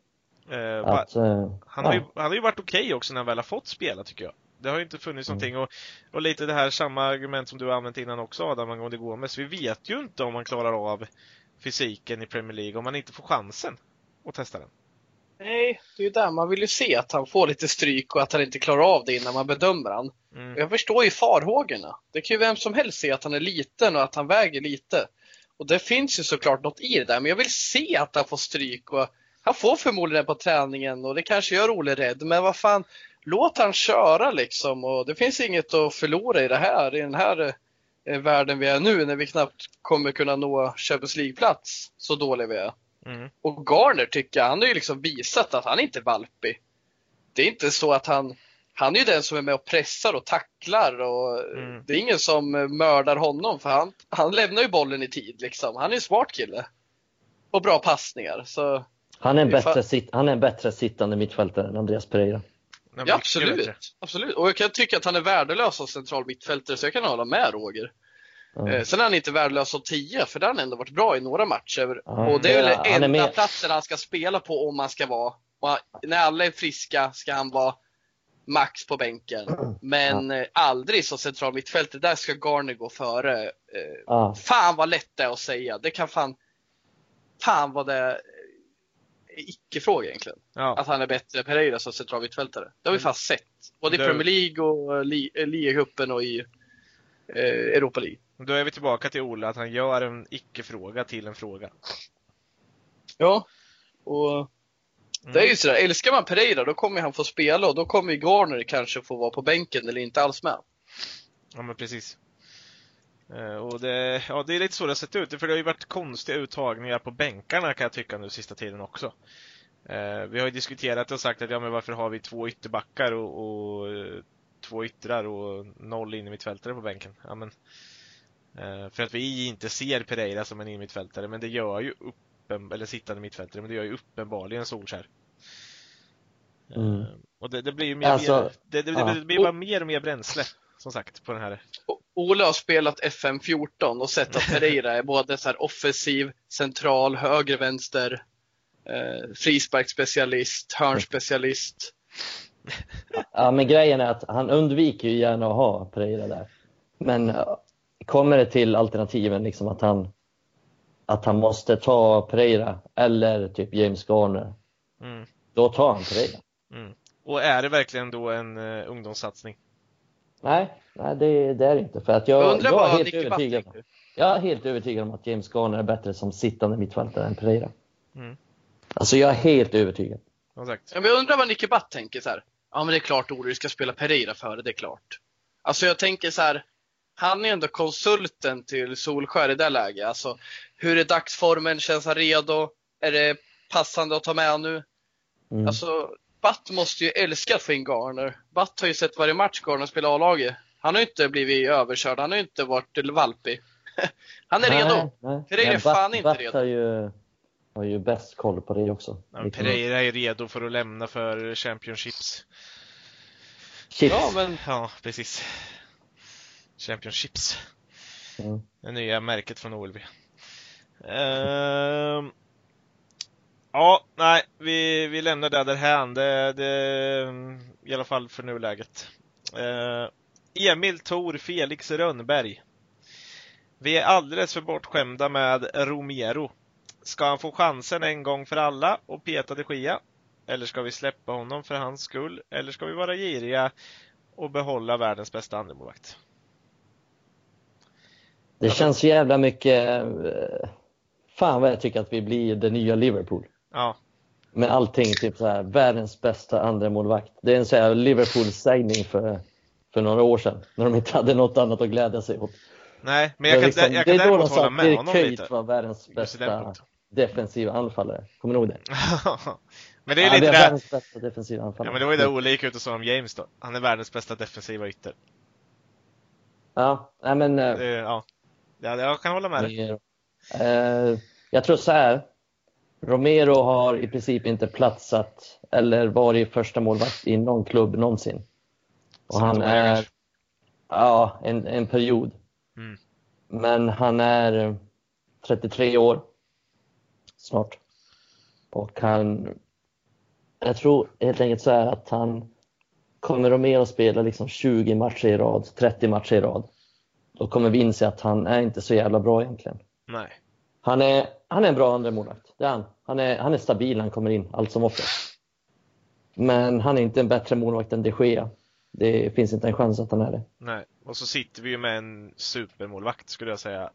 Eh, att, uh, han, har ju, han har ju varit okej okay också när han väl har fått spela tycker jag. Det har ju inte funnits mm. någonting och, och lite det här samma argument som du har använt innan också Adam angående Gomes. Vi vet ju inte om han klarar av fysiken i Premier League om han inte får chansen att testa den. Nej, det är ju där man vill ju se att han får lite stryk och att han inte klarar av det innan man bedömer han. Mm. Jag förstår ju farhågorna. Det kan ju vem som helst se att han är liten och att han väger lite. Och det finns ju såklart något i det där, men jag vill se att han får stryk och han får förmodligen på träningen och det kanske gör Olle rädd, men vad fan, låt han köra liksom och det finns inget att förlora i det här, i den här eh, världen vi är nu när vi knappt kommer kunna nå Champions League-plats, så dåliga vi är. Mm. Och Garner tycker jag, han har ju liksom visat att han inte är valpig. Det är inte så att han, han är ju den som är med och pressar och tacklar och mm. det är ingen som mördar honom för han, han lämnar ju bollen i tid liksom. Han är en smart kille. Och bra passningar. Så han är en bättre, sit, han är en bättre sittande mittfältare än Andreas Pereira. Ja, absolut. absolut. Och jag kan tycka att han är värdelös som central mittfältare så jag kan hålla med Roger. Mm. Sen är han inte värdelös som 10 för det har han ändå varit bra i några matcher. Mm. Och det är väl ja, enda platsen han ska spela på om han ska vara. Och när alla är friska ska han vara max på bänken. Men ja. Eh, aldrig som central mittfältare. Där ska Garner gå före. Ja. Fan vad lätt det är att säga. Det kan fan, fan vad det är icke-fråga egentligen. Ja. Att han är bättre än Pereira som central mittfältare. Det har vi mm. fast sett. Både i Premier League och ligacupen och i eh, Europa League. Då är vi tillbaka till Ola, att han gör en icke-fråga till en fråga. Ja, och mm. det är ju sådär, älskar man Pereira då kommer han få spela och då kommer Garner kanske få vara på bänken eller inte alls med. Ja men precis. Eh, och det, ja, det är lite så det har sett ut, för det har ju varit konstiga uttagningar på bänkarna kan jag tycka nu sista tiden också. Eh, vi har ju diskuterat och sagt att ja men varför har vi två ytterbackar och, och två yttrar och noll in i mittfältare på bänken? Ja men Eh, för att vi inte ser Pereira som en innermittfältare, men det gör ju uppen, eller sittande mittfältare, men det gör ju uppenbarligen Solskär. Eh, mm. Och det, det, blir ju mer, alltså, mer det, det, det, blir bara mer och mer bränsle, som sagt, på den här. Ola har spelat FM14 och sett att Pereira är både så offensiv, central, höger, vänster, eh, frisparksspecialist, hörnspecialist. Ja, men grejen är att han undviker ju gärna att ha Pereira där. Men kommer det till alternativen liksom att han att han måste ta Pereira eller typ James Garner, mm. då tar han Pereira. Mm. Och är det verkligen då en uh, ungdomssatsning? Nej, nej det, det är det inte. För att jag, jag, jag är helt övertygad. Jag är helt övertygad om att James Garner är bättre som sittande mittfältare än Pereira. Mm. Alltså jag är helt övertygad. Ja, men jag undrar vad Nicke Batt tänker så här. Ja men det är klart Ore ska spela Pereira före, det är klart. Alltså jag tänker så här. Han är ändå konsulten till Solskär i det läget. Alltså, hur är dagsformen? Känns han redo? Är det passande att ta med nu? Mm. Alltså, Batt måste ju älska att få in Garner. Batt har ju sett varje match Garner spelar A-laget. Han har ju inte blivit överkörd, han har ju inte varit valpig. han är nej, redo. Nej. Pereira är fan inte redo. Har ju, har ju bäst koll på det också. Ja, Pereira är redo för att lämna för Championships. Chips. Ja, men... ja precis. Championships. Mm. Det nya märket från OLV. Uh, ehm, ja, nej, vi, vi lämnar det därhän. Det, det, I alla fall för nuläget. Uh, Emil Tor Felix Rönnberg. Vi är alldeles för bortskämda med Romero. Ska han få chansen en gång för alla och peta de Gia? Eller ska vi släppa honom för hans skull? Eller ska vi vara giriga och behålla världens bästa andremålvakt? Det känns jävla mycket... Eh, fan vad jag tycker att vi blir det nya Liverpool. Ja. Med allting, typ så här, världens bästa andra målvakt. Det är en sån här Liverpool-sägning för, för några år sedan, när de inte hade något annat att glädja sig åt. Nej, men jag kan, liksom, jag kan däremot hålla med honom lite. Det är Köjt var världens bästa defensiva anfallare. Kommer du ihåg det? men det är ja, lite det. Är världens bästa defensiva anfallare. Ja, men det var ju det olika ut och sa om James då. Han är världens bästa defensiva ytter. Ja, nej men... Eh, det, ja. Ja, jag kan hålla med dig. Eh, jag tror så här. Romero har i princip inte platsat eller varit första målvakt i någon klubb någonsin. Och han är, ja, en, en period. Mm. Men han är 33 år snart. Och han, jag tror helt enkelt så här att han kommer Romero spela liksom 20 matcher i rad, 30 matcher i rad då kommer vi inse att han är inte så jävla bra egentligen. Nej. Han är, han är en bra andra målvakt. Det är han. Han är, han är stabil han kommer in, allt som oftast. Men han är inte en bättre målvakt än de Gea. Det finns inte en chans att han är det. Nej, och så sitter vi ju med en supermålvakt skulle jag säga.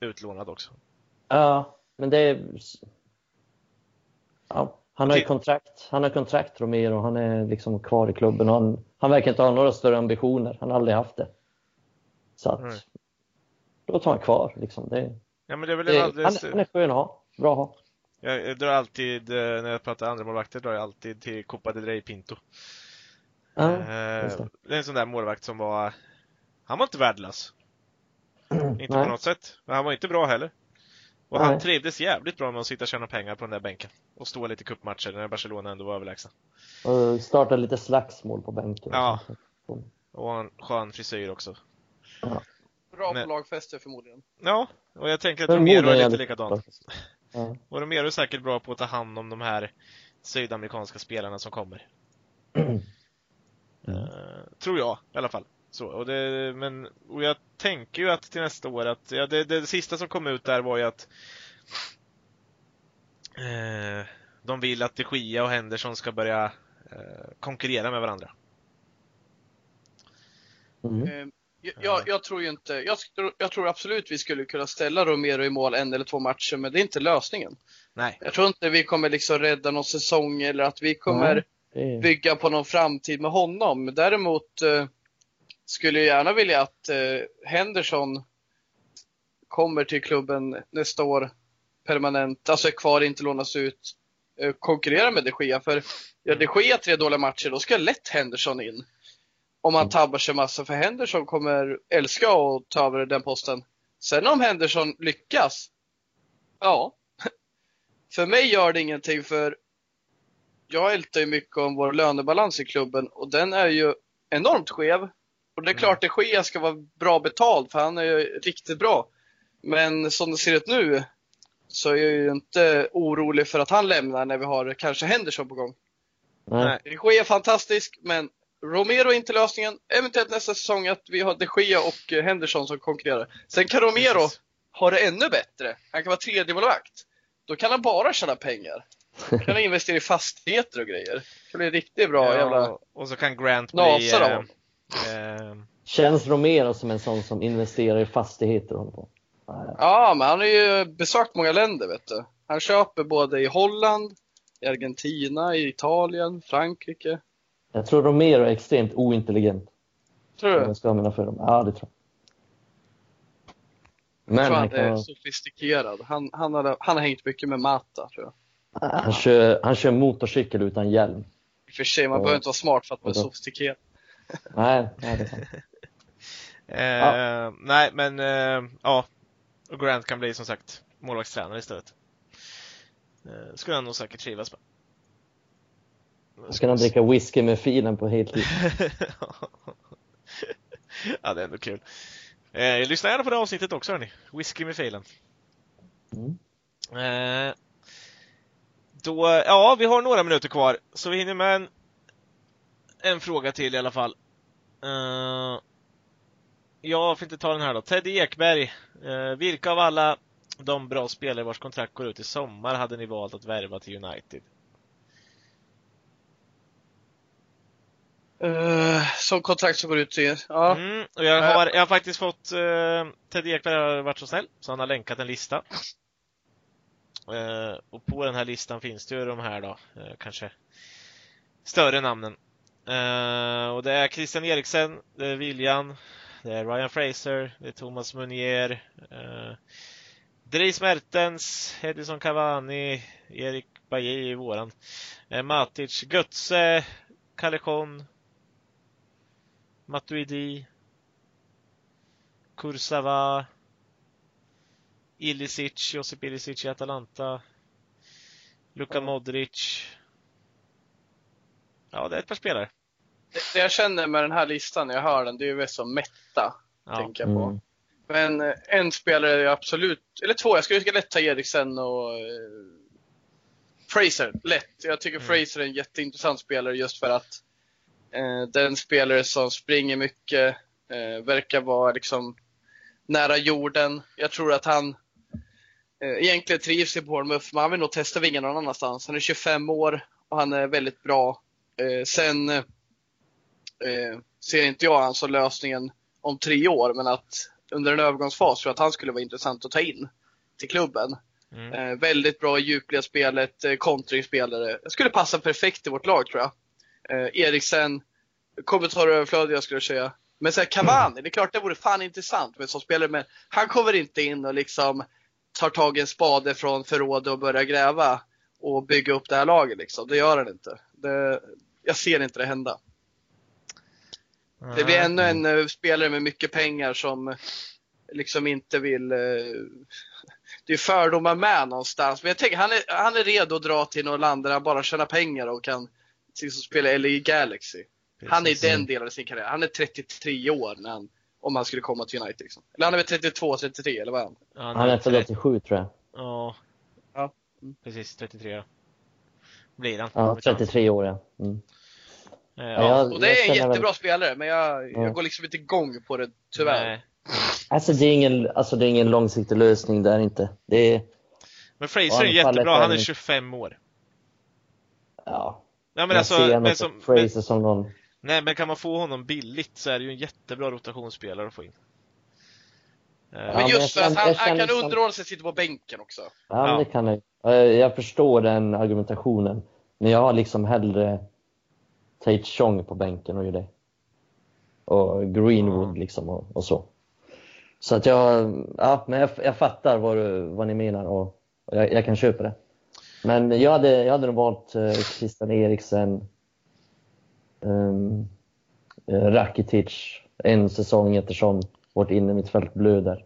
Utlånad också. Ja, men det är... Ja, han har ju kontrakt, han har kontrakt Romero, han är liksom kvar i klubben han, han verkar inte ha några större ambitioner. Han har aldrig haft det. Så att, mm. då tar han kvar. Liksom. Det, ja, men det är väl det, alldeles... han, han är skön att ha. Bra att ha. Jag drar alltid, eh, när jag pratar andra målvakter drar jag alltid till Copa del Rey Pinto. Ja, eh, det. det är en sån där målvakt som var, han var inte värdelös. inte på något sätt. Men han var inte bra heller. Och Nej. han trivdes jävligt bra med att sitta och tjäna pengar på den där bänken. Och stå lite cupmatcher när Barcelona ändå var överlägsna. Och starta lite slagsmål på bänken. Ja. Och en skön frisyr också. Ja. Bra på lagfester förmodligen. Ja, och jag tänker att Romero är lite likadant. Ja. Och Romero är säkert bra på att ta hand om de här sydamerikanska spelarna som kommer. Mm. Uh, tror jag i alla fall. Så, och, det, men, och jag tänker ju att till nästa år att, ja, det, det, det sista som kom ut där var ju att uh, de vill att De Gia och Henderson ska börja uh, konkurrera med varandra. Mm. Jag, jag, tror ju inte, jag, jag, tror absolut vi skulle kunna ställa Romero i mål en eller två matcher, men det är inte lösningen. Nej. Jag tror inte vi kommer liksom rädda någon säsong eller att vi kommer mm. Bygga på någon framtid med honom. Däremot eh, skulle jag gärna vilja att eh, Henderson kommer till klubben nästa år permanent, alltså är kvar, inte lånas ut, eh, konkurrera med de Gia. För gör de Gia tre dåliga matcher, då ska lätt Henderson in om han tabbar sig massa, för Henderson kommer älska att ta över den posten. Sen om Henderson lyckas, ja. För mig gör det ingenting för jag ältar ju mycket om vår lönebalans i klubben och den är ju enormt skev. Och det är klart det Gea ska vara bra betald för han är ju riktigt bra. Men som det ser ut nu så är jag ju inte orolig för att han lämnar när vi har kanske Henderson på gång. Nej. Gea är fantastisk men Romero är inte lösningen. Eventuellt nästa säsong att vi har de Gea och Henderson som konkurrerar. Sen kan Romero Precis. ha det ännu bättre. Han kan vara tredje målvakt. Då kan han bara tjäna pengar. Kan han investera i fastigheter och grejer. Det blir riktigt bra ja, jävla Och så kan Grant bli, eh, Eh. Känns Romero som en sån som investerar i fastigheter? Och på? Ja, men han har ju besökt många länder vet du. Han köper både i Holland, i Argentina, i Italien, Frankrike. Jag tror Romero är extremt ointelligent. Tror du? Jag ska använda för dem. Ja, det tror jag. Men jag tror han, han är sofistikerad. Han, han, har, han har hängt mycket med Mata, tror jag. Han kör, han kör motorcykel utan hjälm. I och för sig, man och, behöver inte vara smart för att vara sofistikerad. Nej, nej det är sant. eh, ja. Nej, men eh, ja. Och Grant kan bli som sagt målvaktstränare istället. Eh, skulle han nog säkert trivas med. Då ska han dricka whisky med filen på heltid. ja, det är ändå kul. Eh, lyssna gärna på det avsnittet också hörni. Whisky med filen. Mm. Eh, då, ja, vi har några minuter kvar, så vi hinner med en, en fråga till i alla fall. Uh, jag får inte ta den här då. Teddy Ekberg. Uh, vilka av alla de bra spelare vars kontrakt går ut i sommar hade ni valt att värva till United? Uh, som kontrakt som går ut till, ja. Mm, och jag, har, jag har faktiskt fått, uh, Teddy Ekberg har varit så snäll, så han har länkat en lista. Eh, och på den här listan finns det ju de här då, eh, kanske större namnen. Eh, och det är Christian Eriksen, det är William, det är Ryan Fraser, det är Thomas Munier, Dries Mertens, Edison Cavani, Erik Bajé i våran, Matic, Götze, Kalekon, Matuidi, Kursava, Ilicic, Josip Ilicic i Atalanta, Luka Modric. Ja, det är ett par spelare. Det, det jag känner med den här listan när jag hör den, det är ju som mätta, ja. tänker jag på. Mm. Men eh, en spelare är absolut, eller två, jag skulle lätt ta Eriksen och eh, Fraser, lätt. Jag tycker mm. Fraser är en jätteintressant spelare just för att Eh, den spelare som springer mycket, eh, verkar vara liksom nära jorden. Jag tror att han egentligen trivs i Bournemouth, men han vill nog testa vingarna någon annanstans. Han är 25 år och han är väldigt bra. sen ser inte jag han som lösningen om tre år, men att under en övergångsfas tror jag att han skulle vara intressant att ta in till klubben. Mm. Eh, väldigt bra i djupleda spelet, eh, kontringsspelare. Skulle passa perfekt i vårt lag tror jag. Eh, Eriksen, kommentaröverflödiga skulle jag säga. Men så Cavani, det är klart det vore fan intressant med som spelare, men han kommer inte in och liksom tar tag i en spade från förrådet och börjar gräva och bygga upp det här laget. Liksom. Det gör han inte. Det, jag ser inte det hända. Det blir ännu en uh, spelare med mycket pengar som liksom inte vill... Uh, det är fördomar med någonstans. Men jag tänker, han är, han är redo att dra till något land där han bara tjänar pengar och kan liksom spela, i Galaxy. Han är i den delen av sin karriär. Han är 33 år när han, om han skulle komma till United. Liksom. Eller han är väl 32, 33 eller vad är han? Ja, han, han är född 87 tror jag. Ja. Ja. Mm. Precis, 33 Blir han. Ja, 33 år ja. Mm. Ja, jag, och det är en jättebra väl... spelare, men jag, ja. jag går liksom inte igång på det, tyvärr. Nej. Alltså det är ingen, alltså det är ingen långsiktig lösning där inte. Det är... Men Fraser är jättebra, han är 25 år. Ja. Ja men alltså, men som, Fraser som någon... Nej, men kan man få honom billigt så är det ju en jättebra rotationsspelare att få in. Eh, men just för att han, han kan som... underhålla sig sitta på bänken också. Ja, ja. det kan jag. Jag förstår den argumentationen. Men jag har liksom hellre Tate Chong på bänken och gör det. Och Greenwood mm. liksom och, och, så. Så att jag, ja, men jag, jag fattar vad, du, vad ni menar och, och jag, jag, kan köpa det. Men jag hade, jag hade nog valt eh, Christian Eriksen, um, Rakitic en säsong eftersom vårt innermittfält blöder.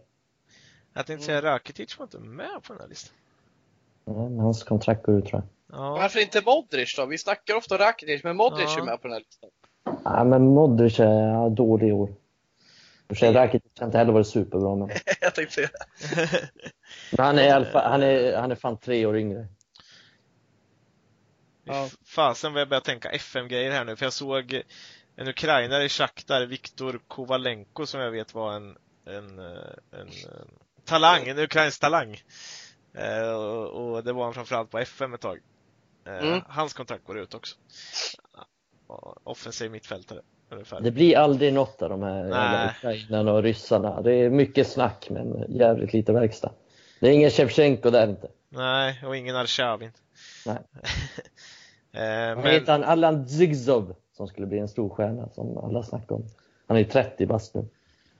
Jag tänkte säga Rakitic var inte med på den här listan. Nej, men hans kontrakt går ut tror jag. Ja. Varför inte Modric då? Vi snackar ofta om Rakitic, men Modric ja. är med på den här listan. Ja, men Modric är dålig i år. Rakitic har inte heller varit superbra. Men... jag tänkte säga Men han är, han, är, han är fan tre år yngre. Ja. Fasen vad jag börjar tänka FM-grejer här nu, för jag såg en ukrainare i Shakhtar, Viktor Kovalenko, som jag vet var en, en, en, en talang, en ukrainsk talang. Eh, och, och, det var han framförallt på FM ett tag. Eh, mm. Hans kontrakt går ut också. Offensiv mittfältare. Ungefär. Det blir aldrig något av de här ukrainarna och ryssarna. Det är mycket snack men jävligt lite verkstad. Det är ingen Shevchenko där inte. Nej, och ingen Arshavin. Nej. eh, men... Heter han? Allan Zygzov som skulle bli en stor stjärna som alla snackar om. Han är 30 bast nu.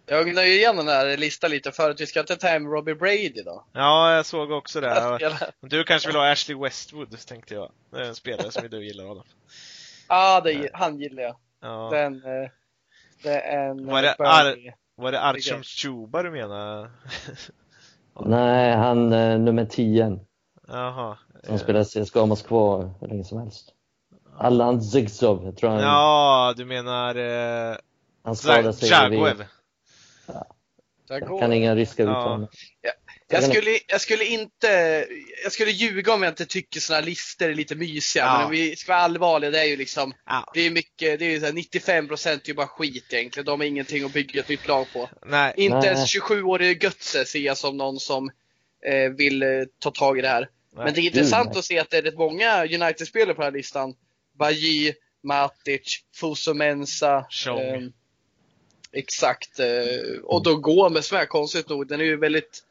Jag gnöjer igen den här listan lite förut. Vi ska inte ta hem Robbie Brady då? Ja, jag såg också det. Du kanske vill ha Ashley Westwood, tänkte jag. Det är en spelare som du gillar, Adam. Ja, det, han gillar jag. Ja. Den, eh, det är en var det, Ar var det Archam Chuba du menar? Nej, han eh, nummer 10. Jaha. Som spelar CSKA Moskva hur länge som helst. Allan Zygzov, jag tror han... Ja, du menar... Eh, han skadade sig Jagoev. Ja. Jag kan inga ryska uttal. Ja. Jag skulle, jag skulle inte, jag skulle ljuga om jag inte tycker sådana listor är lite mysiga. Ja. Men om vi ska vara allvarliga, det är ju liksom, ja. det är mycket, det är ju så 95 procent är ju bara skit egentligen. De har ingenting att bygga ett nytt lag på. Nej. Inte Nej. ens 27-årige Götze ser jag som någon som eh, vill eh, ta tag i det här. Men det är intressant mm. att se att det är rätt många United-spelare på den här listan. Bajy, Matic, Fuso Mensa. Eh, exakt. Eh, och då Gomes med, konstigt nog. Den är ju väldigt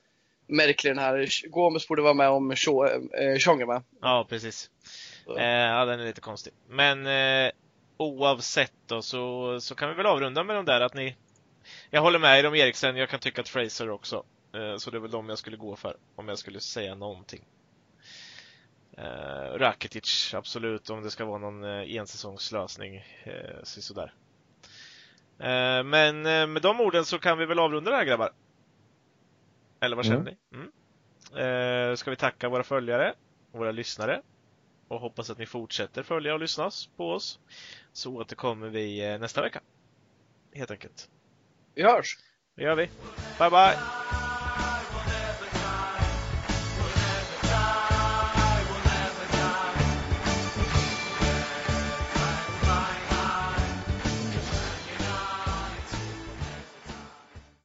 märklig den här. Gomes borde vara med om Tjong är med. Ja, precis. Eh, ja, den är lite konstig. Men eh, oavsett då så, så kan vi väl avrunda med de där att ni Jag håller med er om Eriksen, jag kan tycka att Fraser också. Eh, så det är väl de jag skulle gå för om jag skulle säga någonting. Eh, Rakitic, absolut, om det ska vara någon eh, ensäsongslösning. Eh, sådär. Eh, men eh, med de orden så kan vi väl avrunda det här grabbar. Eller vad känner mm. ni? Mm. Eh, ska vi tacka våra följare och våra lyssnare och hoppas att ni fortsätter följa och lyssna på oss. Så återkommer vi eh, nästa vecka. Helt enkelt. Vi hörs! Det gör vi. Bye bye!